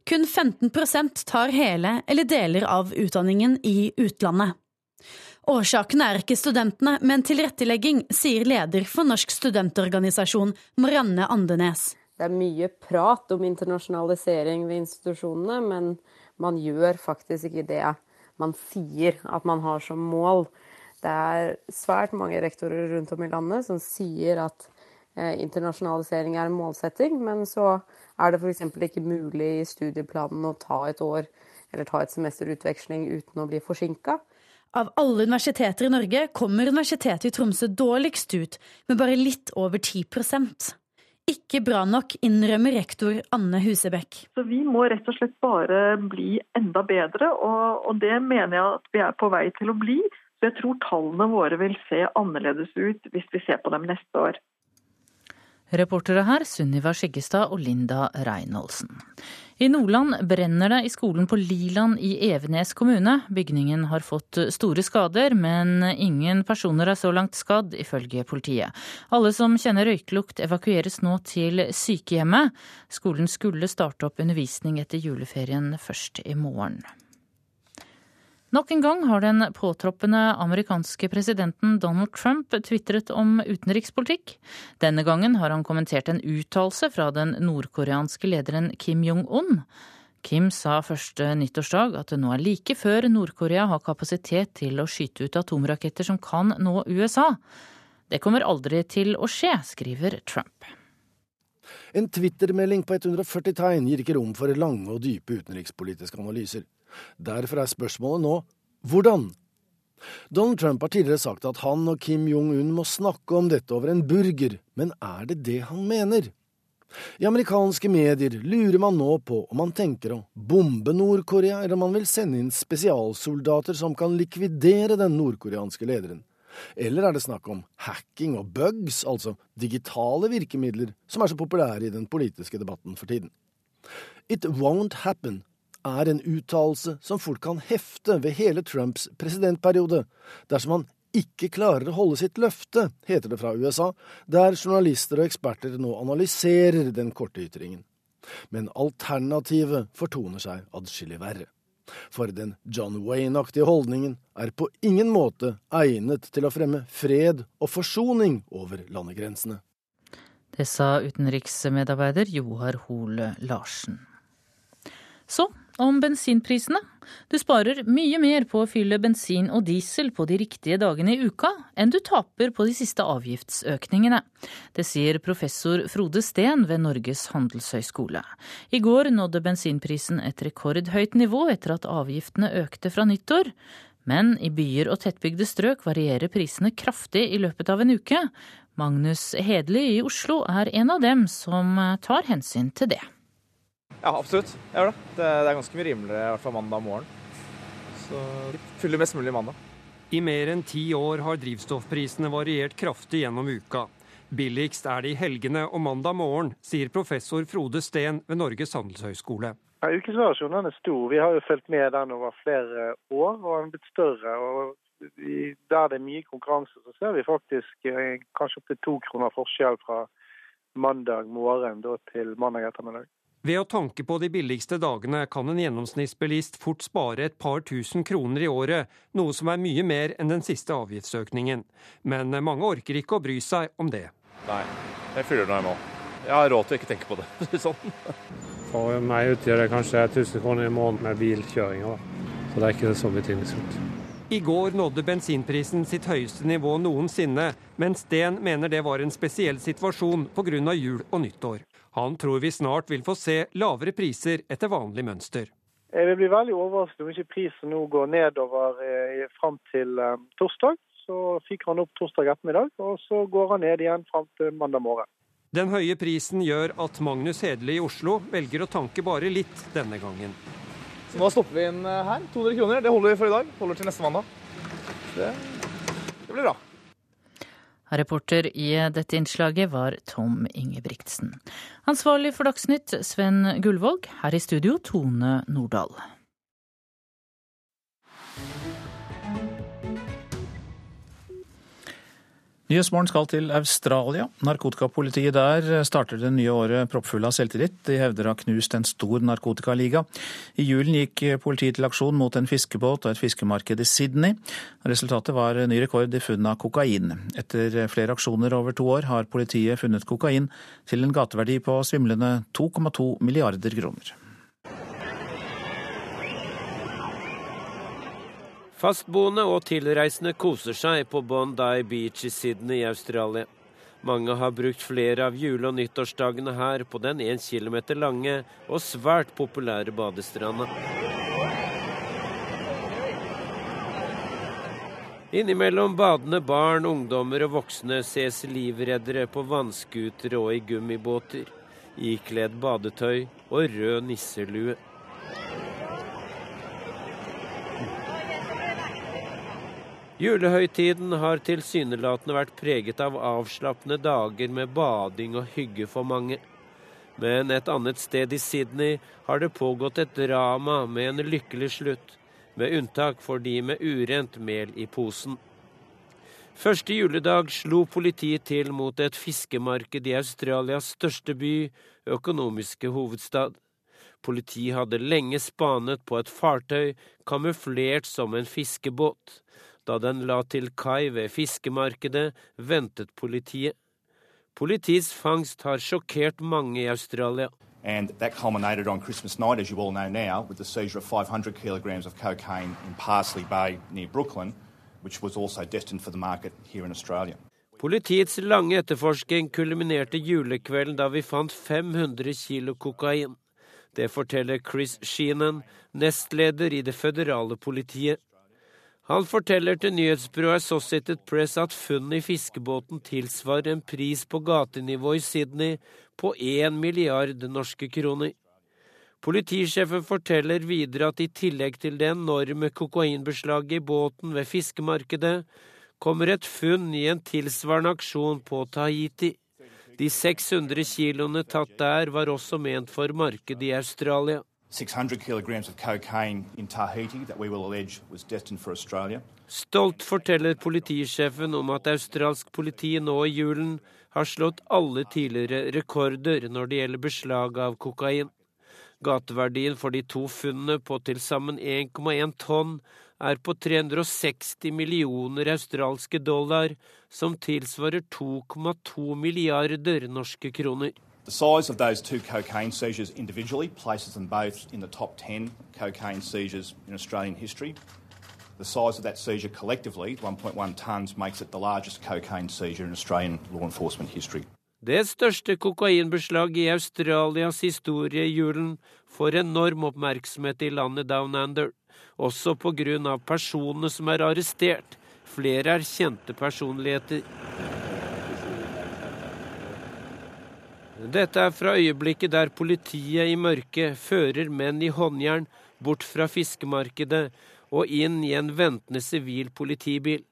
Kun 15% tar hele eller deler av utdanningen i utlandet. Årsaken er ikke studentene, men tilrettelegging, sier leder for Norsk studentorganisasjon Marianne Andenes. Det er mye prat om internasjonalisering ved institusjonene, men man gjør faktisk ikke det man sier at man har som mål. Det er svært mange rektorer rundt om i landet som sier at eh, internasjonalisering er en målsetting, men så er det f.eks. ikke mulig i studieplanen å ta et år eller ta et semester utveksling uten å bli forsinka. Av alle universiteter i Norge kommer Universitetet i Tromsø dårligst ut, med bare litt over 10% Ikke bra nok, innrømmer rektor Anne Husebekk. Så Vi må rett og slett bare bli enda bedre, og, og det mener jeg at vi er på vei til å bli. Så jeg tror tallene våre vil se annerledes ut hvis vi ser på dem neste år. Reportere her Sunniva Skyggestad og Linda Reinholdsen. I Nordland brenner det i skolen på Liland i Evenes kommune. Bygningen har fått store skader, men ingen personer er så langt skadd, ifølge politiet. Alle som kjenner røyklukt evakueres nå til sykehjemmet. Skolen skulle starte opp undervisning etter juleferien først i morgen. Nok en gang har den påtroppende amerikanske presidenten Donald Trump tvitret om utenrikspolitikk. Denne gangen har han kommentert en uttalelse fra den nordkoreanske lederen Kim Jong-un. Kim sa første nyttårsdag at det nå er like før Nord-Korea har kapasitet til å skyte ut atomraketter som kan nå USA. Det kommer aldri til å skje, skriver Trump. En twittermelding på 140 tegn gir ikke rom for lange og dype utenrikspolitiske analyser. Derfor er spørsmålet nå hvordan? Donald Trump har tidligere sagt at han og Kim Jong-un må snakke om dette over en burger, men er det det han mener? I amerikanske medier lurer man nå på om man tenker å bombe Nord-Korea, eller om man vil sende inn spesialsoldater som kan likvidere den nordkoreanske lederen. Eller er det snakk om hacking og bugs, altså digitale virkemidler som er så populære i den politiske debatten for tiden? It won't happen er en uttalelse som fort kan hefte ved hele Trumps presidentperiode, dersom han ikke klarer å holde sitt løfte, heter det fra USA, der journalister og eksperter nå analyserer den korte ytringen. Men alternativet fortoner seg adskillig verre. For den John Wayne-aktige holdningen er på ingen måte egnet til å fremme fred og forsoning over landegrensene. Det sa utenriksmedarbeider Joar Hole Larsen. Så om bensinprisene. Du sparer mye mer på å fylle bensin og diesel på de riktige dagene i uka enn du taper på de siste avgiftsøkningene. Det sier professor Frode Steen ved Norges handelshøyskole. I går nådde bensinprisen et rekordhøyt nivå etter at avgiftene økte fra nyttår. Men i byer og tettbygde strøk varierer prisene kraftig i løpet av en uke. Magnus Hedli i Oslo er en av dem som tar hensyn til det. Ja, absolutt. Jeg gjør det. Det er ganske mye rimeligere i hvert fall mandag morgen. Så fyller mest mulig mandag. I mer enn ti år har drivstoffprisene variert kraftig gjennom uka. Billigst er det i helgene og mandag morgen, sier professor Frode Steen ved Norges handelshøyskole. Ja, Ukesvariasjonen er stor. Vi har jo fulgt med den over flere år, og den er blitt større. og Der det er mye konkurranse, så ser vi faktisk eh, kanskje opptil to kroner forskjell fra mandag morgen til mandag ettermiddag. Ved å tanke på de billigste dagene kan en gjennomsnittsbilist fort spare et par tusen kroner i året, noe som er mye mer enn den siste avgiftsøkningen. Men mange orker ikke å bry seg om det. Nei, jeg fyller når jeg må. Jeg har råd til å ikke tenke på det. sånn. For meg utgjør det kanskje 1000 kroner i måneden med bilkjøring. Så det er ikke så betydningsfullt. I går nådde bensinprisen sitt høyeste nivå noensinne, men Sten mener det var en spesiell situasjon pga. jul og nyttår. Han tror vi snart vil få se lavere priser etter vanlig mønster. Jeg vil bli veldig overrasket om ikke prisen nå går nedover eh, fram til eh, torsdag. Så fyker han opp torsdag ettermiddag, og så går han ned igjen fram til mandag morgen. Den høye prisen gjør at Magnus Hedle i Oslo velger å tanke bare litt denne gangen. Så nå stopper vi inn eh, her. 200 kroner. Det holder vi for i dag. Holder til neste mandag. Det, det blir bra. Reporter i dette innslaget var Tom Ingebrigtsen. Ansvarlig for Dagsnytt, Sven Gullvåg. Her i studio, Tone Nordahl. Nyhetsmorgen skal til Australia. Narkotikapolitiet der starter det nye året proppfull av selvtillit. De hevder å ha knust en stor narkotikaliga. I julen gikk politiet til aksjon mot en fiskebåt og et fiskemarked i Sydney. Resultatet var ny rekord i funn av kokain. Etter flere aksjoner over to år har politiet funnet kokain til en gateverdi på svimlende 2,2 milliarder kroner. Fastboende og tilreisende koser seg på Bondi Beach i Sydney i Australia. Mange har brukt flere av jule- og nyttårsdagene her på den én kilometer lange og svært populære badestranda. Innimellom badende barn, ungdommer og voksne ses livreddere på vannskutere og i gummibåter, ikledd badetøy og rød nisselue. Julehøytiden har tilsynelatende vært preget av avslappende dager med bading og hygge for mange. Men et annet sted i Sydney har det pågått et drama med en lykkelig slutt, med unntak for de med urent mel i posen. Første juledag slo politiet til mot et fiskemarked i Australias største by, økonomiske hovedstad. Politiet hadde lenge spanet på et fartøy kamuflert som en fiskebåt. Da den la til kai ved fiskemarkedet, ventet politiet. Politiets fangst har sjokkert mange i Australia. And that culminated on Christmas night, as you all know now, with the seizure of 500 kilograms of cocaine in Parsley Bay near Brooklyn, which was also destined for the market here in Australia. Politiets lange etterforsking kulminerte julekvelden da vi fant 500 kilo kokain. Det forteller Chris Sheenan, nestleder i det føderale politiet. Han forteller til nyhetsbyrået Associated Press at funnet i fiskebåten tilsvarer en pris på gatenivå i Sydney på én milliard norske kroner. Politisjefen forteller videre at i tillegg til det enorme kokainbeslaget i båten ved fiskemarkedet, kommer et funn i en tilsvarende aksjon på Tahiti. De 600 kiloene tatt der var også ment for markedet i Australia. 600 kilograms of cocaine in Tahiti that we will allege was destined for Australia. Stolt forteller politisjefen om at australsk politi nå i julen har slått alle tidligere rekorder når det gjelder beslag av kokain. Gateverdien for de to funnene på til sammen 1,1 tonn er på 360 millioner australske dollar, som tilsvarer 2,2 milliarder norske kroner. The size of those two cocaine seizures individually places them both in the top 10 cocaine seizures in Australian history. The size of that seizure collectively, 1.1 tonnes, makes it the largest cocaine seizure in Australian law enforcement history. Det største kokainbeslaget i Australias historie i julen får enorm oppmerksomhet i landet Down Under, også av personene som er arrestert. Flere er kjente personligheter. Dette er fra øyeblikket der politiet i mørket fører menn i håndjern bort fra fiskemarkedet og inn i en ventende sivil politibil.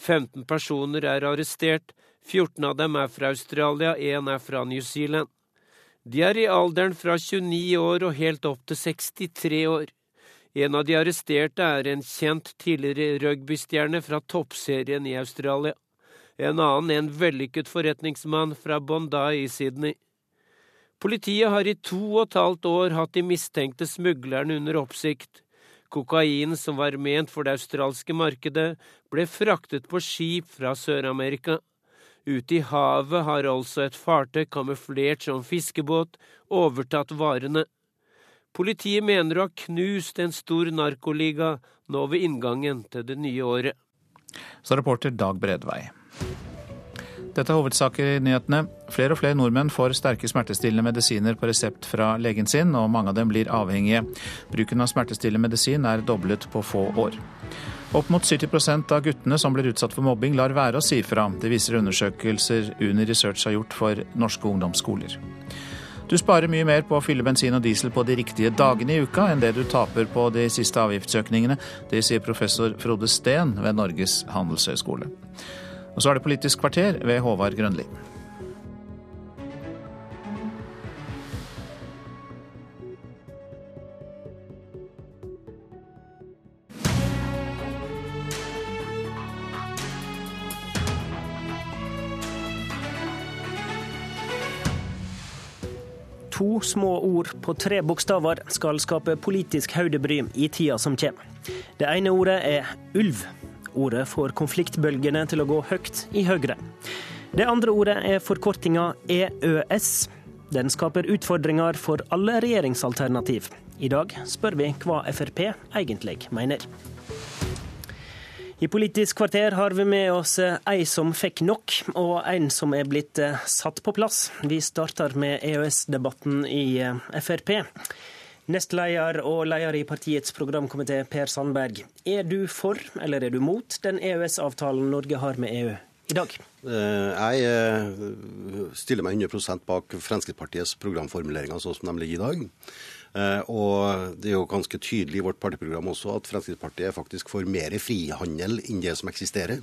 15 personer er arrestert, 14 av dem er fra Australia, én er fra New Zealand. De er i alderen fra 29 år og helt opp til 63 år. En av de arresterte er en kjent tidligere rugbystjerne fra toppserien i Australia. En annen en vellykket forretningsmann fra Bondi i Sydney. Politiet har i to og et halvt år hatt de mistenkte smuglerne under oppsikt. Kokain som var ment for det australske markedet, ble fraktet på skip fra Sør-Amerika. Ute i havet har altså et fartøy kamuflert som fiskebåt overtatt varene. Politiet mener å ha knust en stor narkoliga nå ved inngangen til det nye året. Så reporter Dag Bredvei. Dette er hovedsaker i nyhetene. Flere og flere nordmenn får sterke smertestillende medisiner på resept fra legen sin, og mange av dem blir avhengige. Bruken av smertestillende medisin er doblet på få år. Opp mot 70% av guttene som blir utsatt for mobbing, lar være å si fra. Det viser undersøkelser Uni Research har gjort for norske ungdomsskoler. Du sparer mye mer på å fylle bensin og diesel på de riktige dagene i uka enn det du taper på de siste avgiftsøkningene. Det sier professor Frode Steen ved Norges handelshøyskole. Og så er det Politisk kvarter ved Håvard Grønli. To små ord på tre bokstaver skal skape politisk hodebry i tida som kommer. Det ene ordet er ulv. Ordet får konfliktbølgene til å gå høyt i Høyre. Det andre ordet er forkortinga EØS. Den skaper utfordringer for alle regjeringsalternativ. I dag spør vi hva Frp egentlig mener. I Politisk kvarter har vi med oss ei som fikk nok, og en som er blitt eh, satt på plass. Vi starter med EØS-debatten i eh, Frp. Nestleder og leder i partiets programkomité, Per Sandberg. Er du for, eller er du mot, den EØS-avtalen Norge har med EU i dag? Eh, jeg stiller meg 100 bak Fremskrittspartiets programformuleringer sånn som de ligger i dag. Eh, og det er jo ganske tydelig i vårt partiprogram også at Fremskrittspartiet faktisk får mer frihandel enn det som eksisterer.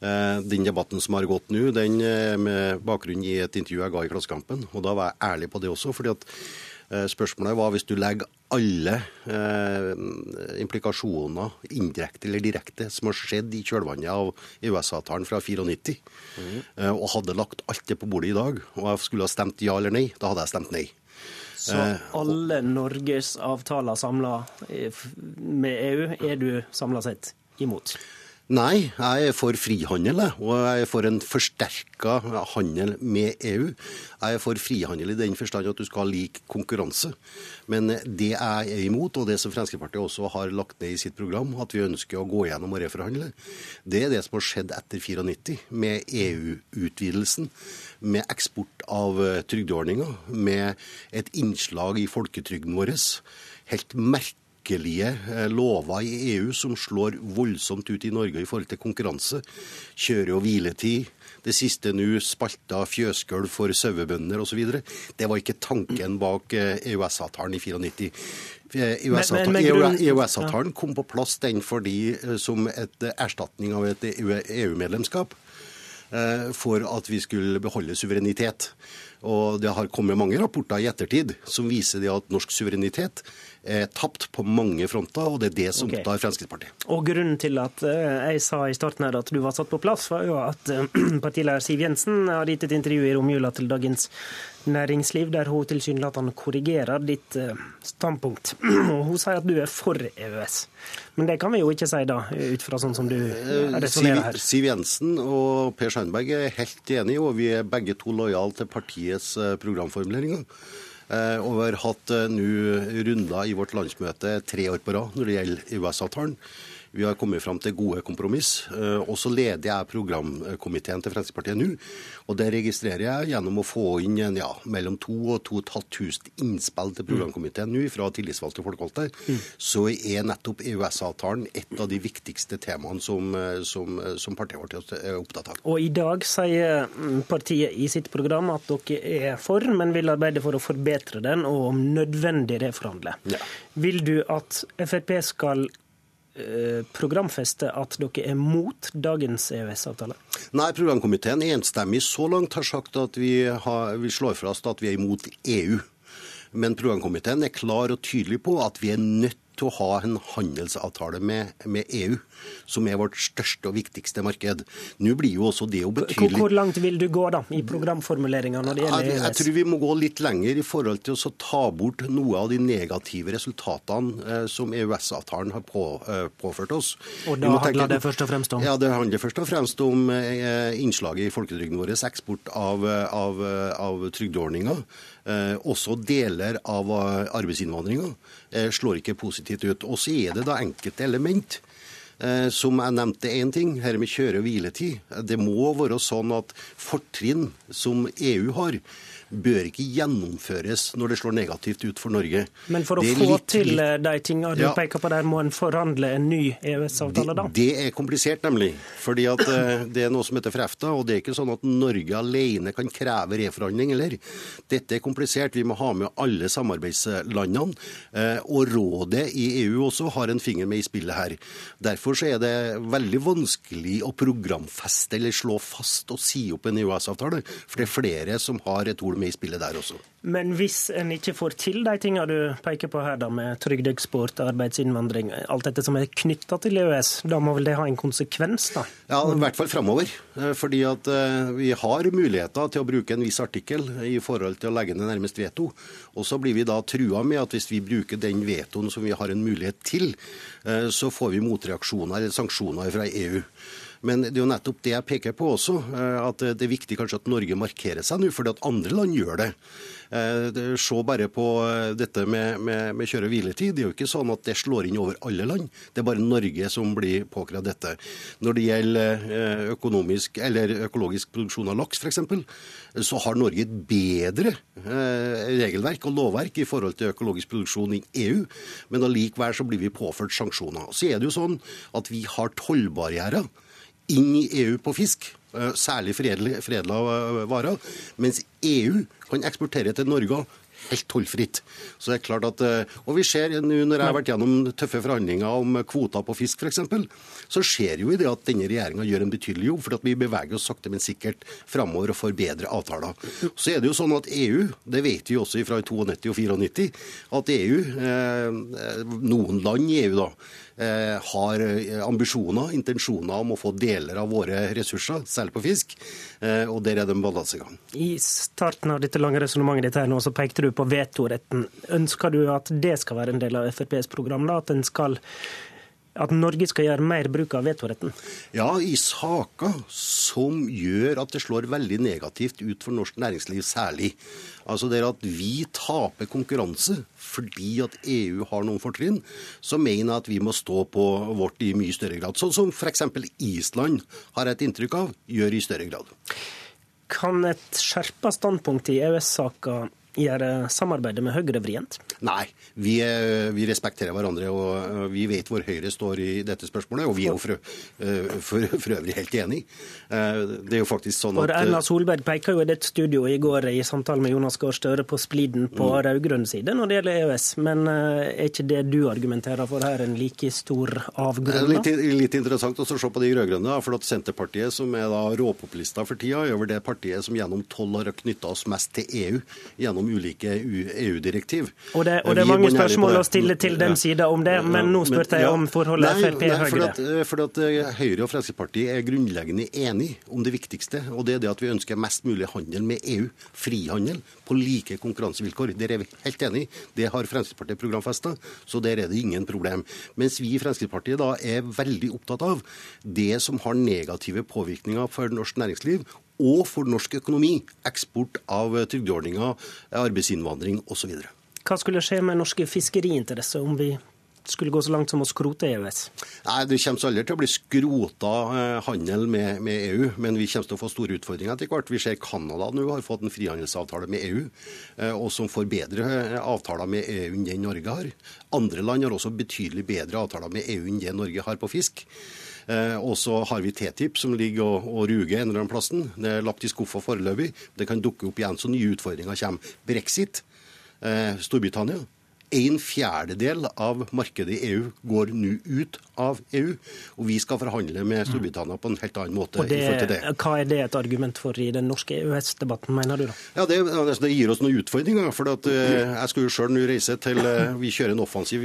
Eh, den debatten som har gått nå, den med bakgrunn i et intervju jeg ga i Klassekampen. Og da var jeg ærlig på det også. fordi at eh, Spørsmålet var hvis du legger alle eh, implikasjoner, indirekte eller direkte, som har skjedd i kjølvannet av EØS-avtalen fra 94, mm. eh, og hadde lagt alt det på bordet i dag, og jeg skulle ha stemt ja eller nei, da hadde jeg stemt nei. Så eh, alle Norges avtaler samla med EU er du samla sett imot? Nei, jeg er for frihandel, og jeg er for en forsterka handel med EU. Jeg er for frihandel i den forstand at du skal ha lik konkurranse. Men det jeg er imot, og det som Fremskrittspartiet også har lagt ned i sitt program, at vi ønsker å gå gjennom og reforhandle, det er det som har skjedd etter 94, med EU-utvidelsen, med eksport av trygdeordninger, med et innslag i folketrygden vår. Helt merkelig merkelige eh, lover i EU som slår voldsomt ut i Norge i forhold til konkurranse. Kjøre- og hviletid. Det siste nå, spalta fjøsgulv for sauebønder osv. Det var ikke tanken bak EØS-avtalen i 94. EØS-avtalen kom på plass den fordi, som et erstatning av et EU-medlemskap for at vi skulle beholde suverenitet. Og det har kommet mange rapporter i ettertid som viser det at norsk suverenitet er tapt på mange fronter, og det er det som okay. opptar Fremskrittspartiet. Og Grunnen til at eh, jeg sa i starten her at du var satt på plass, var jo at eh, partileder Siv Jensen har gitt et intervju i romjula til Dagens Næringsliv, der hun tilsynelatende korrigerer ditt eh, standpunkt. Og Hun sier at du er for EØS. Men det kan vi jo ikke si da, ut fra sånn som du resonnerer her. Siv, Siv Jensen og Per Sandberg er helt enige, og vi er begge to lojale til partiets programformuleringer. Eh, og vi har hatt eh, nå runder i vårt landsmøte tre år på rad når det gjelder EØS-avtalen. Vi har kommet fram til gode kompromiss. Eh, og så leder jeg programkomiteen til Fremskrittspartiet nå. Og det registrerer jeg gjennom å få inn ja, mellom 2000 og 2500 innspill til programkomiteen nå fra tillitsvalgte folkevalgte. Mm. Så er nettopp EØS-avtalen et av de viktigste temaene som, som, som partiet vårt er opptatt av. Og i dag sier partiet i sitt program at dere er for, men vil arbeide for å forbedre den, og om nødvendig reforhandle. Ja. Vil du at Frp skal Eh, programfeste at dere er mot dagens EØS-avtale? Nei, programkomiteen enstemmig så langt har sagt at vi, har, vi slår fast at vi er imot EU. Men programkomiteen er klar og tydelig på at vi er nødt til å ha en handelsavtale med, med, EU, som er vårt største og viktigste marked. Nå blir jo også det jo betydelig Hvor langt vil du gå da, i programformuleringa når det gjelder EØS? Jeg, tror vi må gå litt lenger i forhold til å ta bort noe av de negative resultatene eh, som EØS-avtalen har på, eh, påført oss. Og da handler det først og fremst om? Ja, det handler først og fremst om eh, innslaget i folketrygden vår, eksport av, av, av trygdeordninger. Eh, også deler av arbeidsinnvandringa eh, slår ikke positivt ut. Og så er det da enkelte element. Eh, som jeg nevnte én ting, her med kjøre- og hviletid. Det må være sånn at fortrinn som EU har, bør ikke gjennomføres når det slår negativt ut for Norge. Men for å få litt, til de tingene du ja, peker på der, må en forhandle en ny EØS-avtale da? Det, det, er komplisert, nemlig. Fordi at eh, det er noe som heter FREFTA, og det er ikke sånn at Norge alene kan kreve reforhandling eller. Dette er komplisert. Vi må ha med alle samarbeidslandene. Eh, og rådet i EU også har en finger med i spillet her. Derfor så er det veldig vanskelig å programfeste eller slå fast og si opp en EØS-avtale. For det er flere som har et ord med i spillet der også. Men hvis en ikke får til de tingene du peker på her, da, med trygdeeksport, arbeidsinnvandring, alt dette som er knytta til EØS, da må vel det ha en konsekvens? da? Ja, i hvert fall framover. Eh, fordi at eh, vi har muligheter til å bruke en viss artikkel i forhold til å legge ned nærmest veto. Og så blir vi da trua med at hvis vi bruker den vetoen som vi har en mulighet til, eh, så får vi motreaksjoner eller sanksjoner fra EU. Men det er jo nettopp det jeg peker på også, eh, at det er viktig kanskje at Norge markerer seg nå, fordi at andre land gjør det. Eh, se bare på eh, dette med, med, med kjøre- og hviletid. Det er jo ikke sånn at det slår inn over alle land. Det er bare Norge som blir påkrevd dette. Når det gjelder økonomisk, eller økologisk produksjon av laks f.eks., så har Norge et bedre regelverk og lovverk i forhold til økologisk produksjon i EU, men allikevel så blir vi påført sanksjoner. Så er det jo sånn at vi har tollbarrierer inn i EU på fisk, eh, særlig foredla eh, varer, mens EU kan eksportere til Norge helt tollfritt. Så det er klart at, eh, Og vi ser nå når jeg har vært gjennom tøffe forhandlinger om kvoter på fisk f.eks., så ser jo i det at denne regjeringa gjør en betydelig jobb, for at vi beveger oss sakte, men sikkert framover og får bedre avtaler. Så er det jo sånn at EU, det vet vi også fra 92 og 94, at EU, noen land i EU da, har eh, ambisjoner, intensjoner om å få deler av våre ressurser, særlig på fisk. Eh, og der er det en balansegang. I starten av dette lange resonnementet ditt her nå, så pekte du på vetoretten. Ønsker du at det skal være en del av FrPs program? da, at en skal at Norge skal gjøre mer bruk av vetoretten? Ja, i saker som gjør at det slår veldig negativt ut for norsk næringsliv særlig. Altså det at vi taper konkurranse fordi at EU har noen fortrinn, så mener jeg at vi må stå på vårt i mye større grad. Sånn som f.eks. Island har et inntrykk av gjør i større grad. Kan et skjerpa standpunkt i EØS-saka gjøre samarbeidet med Høyre vrient? Nei, vi, eh, vi, respekterer hverandre og vi vet hvor Høyre står i dette spørsmålet. Og vi er jo for, eh, for, for øvrig helt enig. Det er jo faktisk sånn at Erna Solberg peker jo i dette studioet i går i samtale med Jonas Gahr Støre på spliden på mm. rød-grønn side når det gjelder EØS. Men er ikke det du argumenterer for her, en like stor avgrunn? Litt, litt interessant å se på de rød-grønne. For at Senterpartiet, som er da råpopulister for tida, er vel det partiet som gjennom tolv år har knytta oss mest til EU gjennom ulike EU-direktiv. Og det, og det er mange spørsmål å stille til den sida om det, men nå spurte jeg om forholdet Frp-Høyre. For, for at eh, Høyre og Fremskrittspartiet er grunnleggende enige om det viktigste, og det er det at vi ønsker mest mulig handel med EU. Frihandel på like konkurransevilkår. Der er vi helt enige. Det har Fremskrittspartiet programfesta, så der er det ingen problem. Mens vi i Fremskrittspartiet da er veldig opptatt av det som har negative påvirkninger for norsk næringsliv og for norsk økonomi. Eksport av trygdeordninger, arbeidsinnvandring osv. Hva skulle skje med norske fiskeriinteresser om vi skulle gå så langt som å skrote EØS? Nei, Det kommer aldri til å bli skrota eh, handel med, med, EU, men vi kommer til å få store utfordringer etter hvert. Vi ser Canada nå har fått en frihandelsavtale med EU, eh, og som får bedre eh, avtaler med EU enn det Norge har. Andre land har også betydelig bedre avtaler med EU enn det Norge har på fisk. Eh, og så har vi TTIP som ligger og, og ruger en eller annen plassen. Det er lagt i skuffa foreløpig. Det kan dukke opp igjen så nye utfordringer kommer. Brexit. Eh, Storbritannia. En fjerdedel av markedet i EU går nå ut av EU, og vi skal forhandle med Storbritannia på en helt annen måte. Og det, det. Hva er det et argument for i den norske EØS-debatten, mener du da? Ja, det, altså, det, gir oss noen utfordringer. for at, uh, Jeg skal jo sjøl nå reise til uh, Vi kjører en offensiv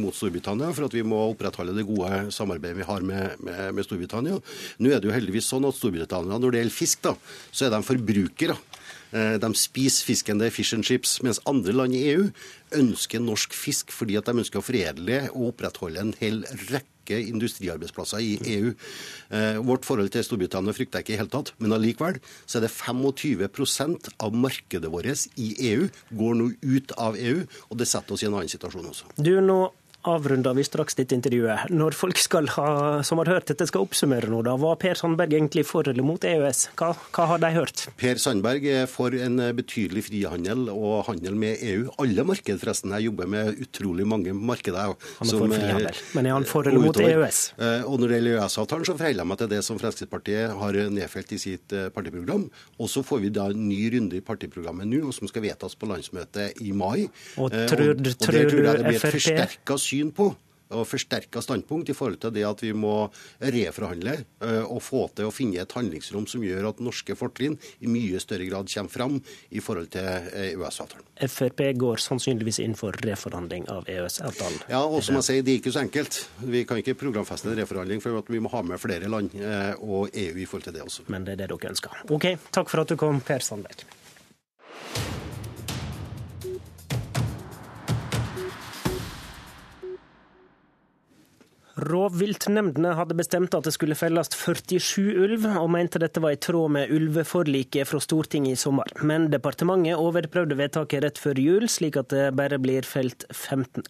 mot Storbritannia for at vi må opprettholde det gode samarbeidet vi har med, med, med Storbritannia. Nå er det jo heldigvis sånn at Storbritannia, når det gjelder fisk, da, så er de forbrukere. Eh, de spiser fisken, det er fish and chips, mens andre land i EU ønsker norsk fisk fordi at de ønsker å foredle og opprettholde en hel rekke industriarbeidsplasser i EU. Eh, vårt forhold til Storbritannia frykter jeg ikke i hele tatt, men allikevel så er det 25% av markedet vårt i EU går nå ut av EU, og det setter oss i en annen situasjon også. Du, nå avrunder vi straks dette intervjuet. Når folk ha, som har hørt dette skal oppsummere nå, da, var Per Sandberg egentlig for eller mot EØS? Hva, hva, har de hørt? Per Sandberg er for en betydelig frihandel og handel med EU. Alle marked, forresten. Jeg jobber med utrolig mange markeder. Han er for frihandel. Men er han for eller mot EØS? Eh, og når det gjelder EØS-avtalen, så forholder jeg meg til det som Fremskrittspartiet har nedfelt i sitt eh, partiprogram. Og så får vi da en ny runde i partiprogrammet nå, som skal vedtas på landsmøtet i mai. Og tror, og, og tror du Frp syn på og forsterka standpunkt i forhold til det at vi må reforhandle eh, og få til å finne et handlingsrom som gjør at norske fortrinn i mye større grad kommer fram i forhold til EØS-avtalen. Eh, Frp går sannsynligvis inn for reforhandling av EØS-avtalen? Ja, og som jeg sier, det er ikke så enkelt. Vi kan ikke programfeste en reforhandling for vi må ha med flere land eh, og EU i forhold til det også. Men det er det dere ønsker. OK, takk for at du kom, Per Sandberg. Rovviltnemndene hadde bestemt at det skulle felles 47 ulv, og mente dette var i tråd med ulveforliket fra Stortinget i sommer. Men departementet overprøvde vedtaket rett før jul, slik at det bare blir felt 15.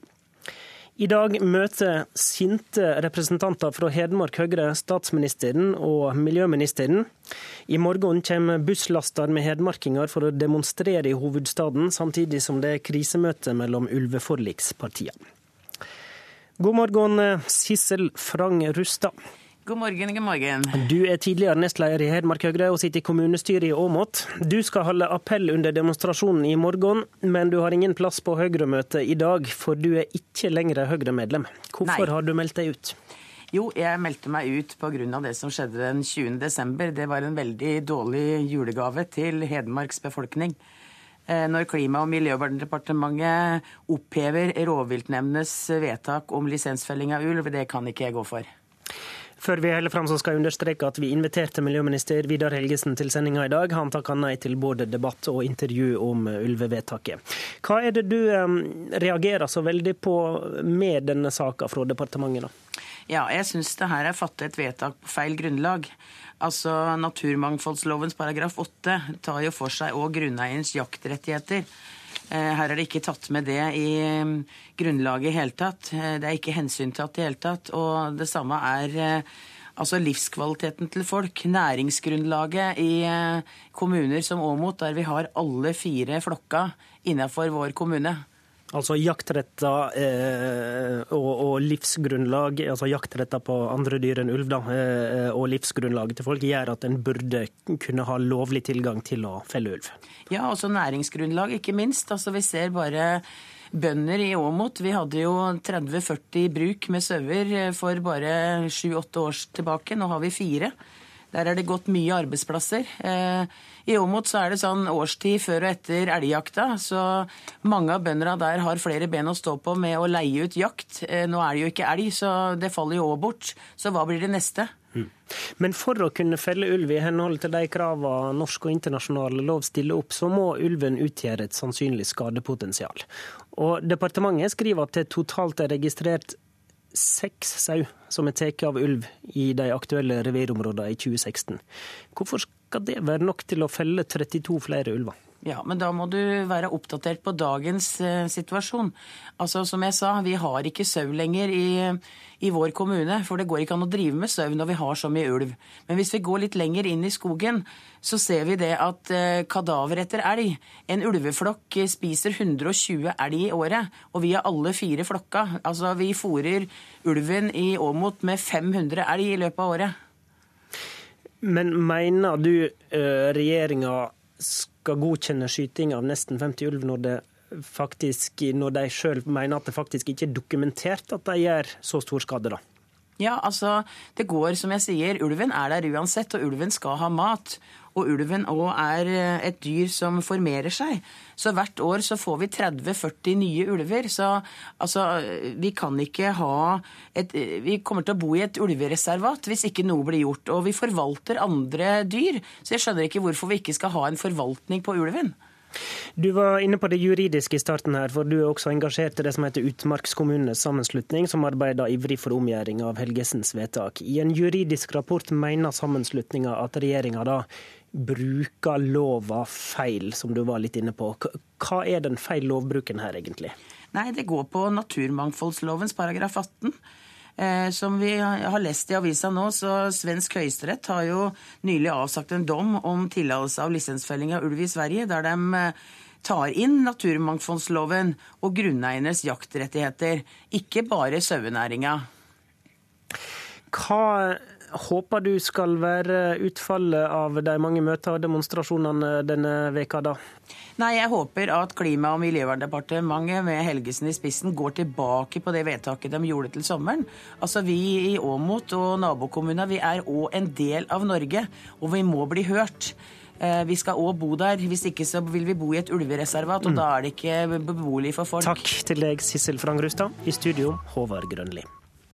I dag møter sinte representanter fra Hedmark Høyre statsministeren og miljøministeren. I morgen kommer busslaster med hedmarkinger for å demonstrere i hovedstaden, samtidig som det er krisemøte mellom ulveforlikspartiene. God morgen, eh, Sissel Frang Rustad. God morgen, god morgen. Du er tidligere nestleder i Hedmark Høyre og sitter i kommunestyret i Åmot. Du skal holde appell under demonstrasjonen i morgen, men du har ingen plass på Høyre-møtet i dag, for du er ikke lenger Høyre-medlem. Hvorfor Nei. har du meldt deg ut? Jo, jeg meldte meg ut pga. det som skjedde den 20. desember. Det var en veldig dårlig julegave til Hedmarks befolkning. Eh, når Klima- og miljødepartementet opphever rovviltnemndenes vedtak om lisensfelling av ulv. Det kan ikke jeg gå for. Før vi holder fram, så skal jeg understreke at vi inviterte miljøminister Vidar Helgesen til sendinga i dag. Han takka nei til både debatt og intervju om ulvevedtaket. Hva er det du reagerer så veldig på med denne saka fra departementet? da? Ja, jeg syns det her er fattet et vedtak på feil grunnlag. Altså, Naturmangfoldslovens paragraf 8 tar jo for seg òg grunneierens jaktrettigheter. Eh, her er det ikke tatt med det i mm, grunnlaget i hele tatt. Eh, det er ikke hensyntatt i hele tatt. Og det samme er eh, altså livskvaliteten til folk. Næringsgrunnlaget i kommuner som Åmot, der vi har alle fire flokka innenfor vår kommune. Altså jaktretter eh, og, og, livsgrunnlag, altså jaktretter på andre dyr enn ulv, da, eh, og livsgrunnlaget til folk gjør at en burde kunne ha lovlig tilgang til å felle ulv. Ja, også næringsgrunnlag, ikke minst. Altså Vi ser bare bønder i Åmot. Vi hadde jo 30-40 bruk med sauer eh, for bare 7-8 år tilbake. Nå har vi fire. Der er det gått mye arbeidsplasser. Eh, I Åmot så er det sånn årstid før og etter elgjakta, så mange av bøndene der har flere ben å stå på med å leie ut jakt. Eh, nå er det jo ikke elg, så det faller jo òg bort. Så hva blir det neste? Mm. Men for å kunne felle ulv i henhold til de kravene norsk og internasjonal lov stiller opp, så må ulven utgjøre et sannsynlig skadepotensial. Og Departementet skriver at det totalt er registrert seks sau som er tatt av ulv i de aktuelle revirområdene i 2016. Hvorfor skal det være nok til å felle 32 flere ulver? Ja, men da må du være oppdatert på dagens eh, situasjon. Altså, Som jeg sa, vi har ikke sau lenger i, i, vår kommune. For det går ikke an å drive med sau når vi har så mye ulv. Men hvis vi går litt lenger inn i skogen, så ser vi det at eh, kadaver etter elg En ulveflokk spiser 120 elg i året, og vi har alle fire flokka. Altså, vi fòrer ulven i Åmot med 500 elg i løpet av året. Men mener du eh, regjeringa skal godkjenne skyting av nesten 50 ulv når, faktisk, når de sjøl mener at det faktisk ikke er dokumentert at de gjør så stor skade, da? Ja, altså, det går som jeg sier, ulven er der uansett, og ulven skal ha mat. Og ulven òg er eh, et dyr som formerer seg. Så hvert år så får vi 30-40 nye ulver. Så altså, vi kan ikke ha et Vi kommer til å bo i et ulvereservat hvis ikke noe blir gjort. Og vi forvalter andre dyr, så jeg skjønner ikke hvorfor vi ikke skal ha en forvaltning på ulven. Du var inne på det juridiske i starten her, for du er også engasjert i det som heter Utmarkskommunenes sammenslutning, som arbeider ivrig for omgjøring av Helgesens vedtak. I en juridisk rapport mener sammenslutninga at regjeringa da bruker lova feil, som du var litt inne på. Hva er den feil lovbruken her, egentlig? Nei, Det går på naturmangfoldslovens paragraf 18. Eh, som vi har lest i avisa nå, så svensk høyesterett har jo nylig avsagt en dom om tillatelse av lisensfelling av ulv i Sverige, der de eh, tar inn naturmangfoldsloven og grunneiernes jaktrettigheter, ikke bare sauenæringa. Hva håper du skal være utfallet av de mange møter og demonstrasjonene denne veka da? Nei, Jeg håper at Klima- og miljøverndepartementet med Helgesen i spissen går tilbake på det vedtaket de gjorde til sommeren. Altså Vi i Åmot og nabokommuner vi er òg en del av Norge, og vi må bli hørt. Eh, vi skal òg bo der. Hvis ikke så vil vi bo i et ulvereservat, og mm. da er det ikke beboelig for folk. Takk til deg, Sissel Frangrustad. I studio, Håvard Grønli.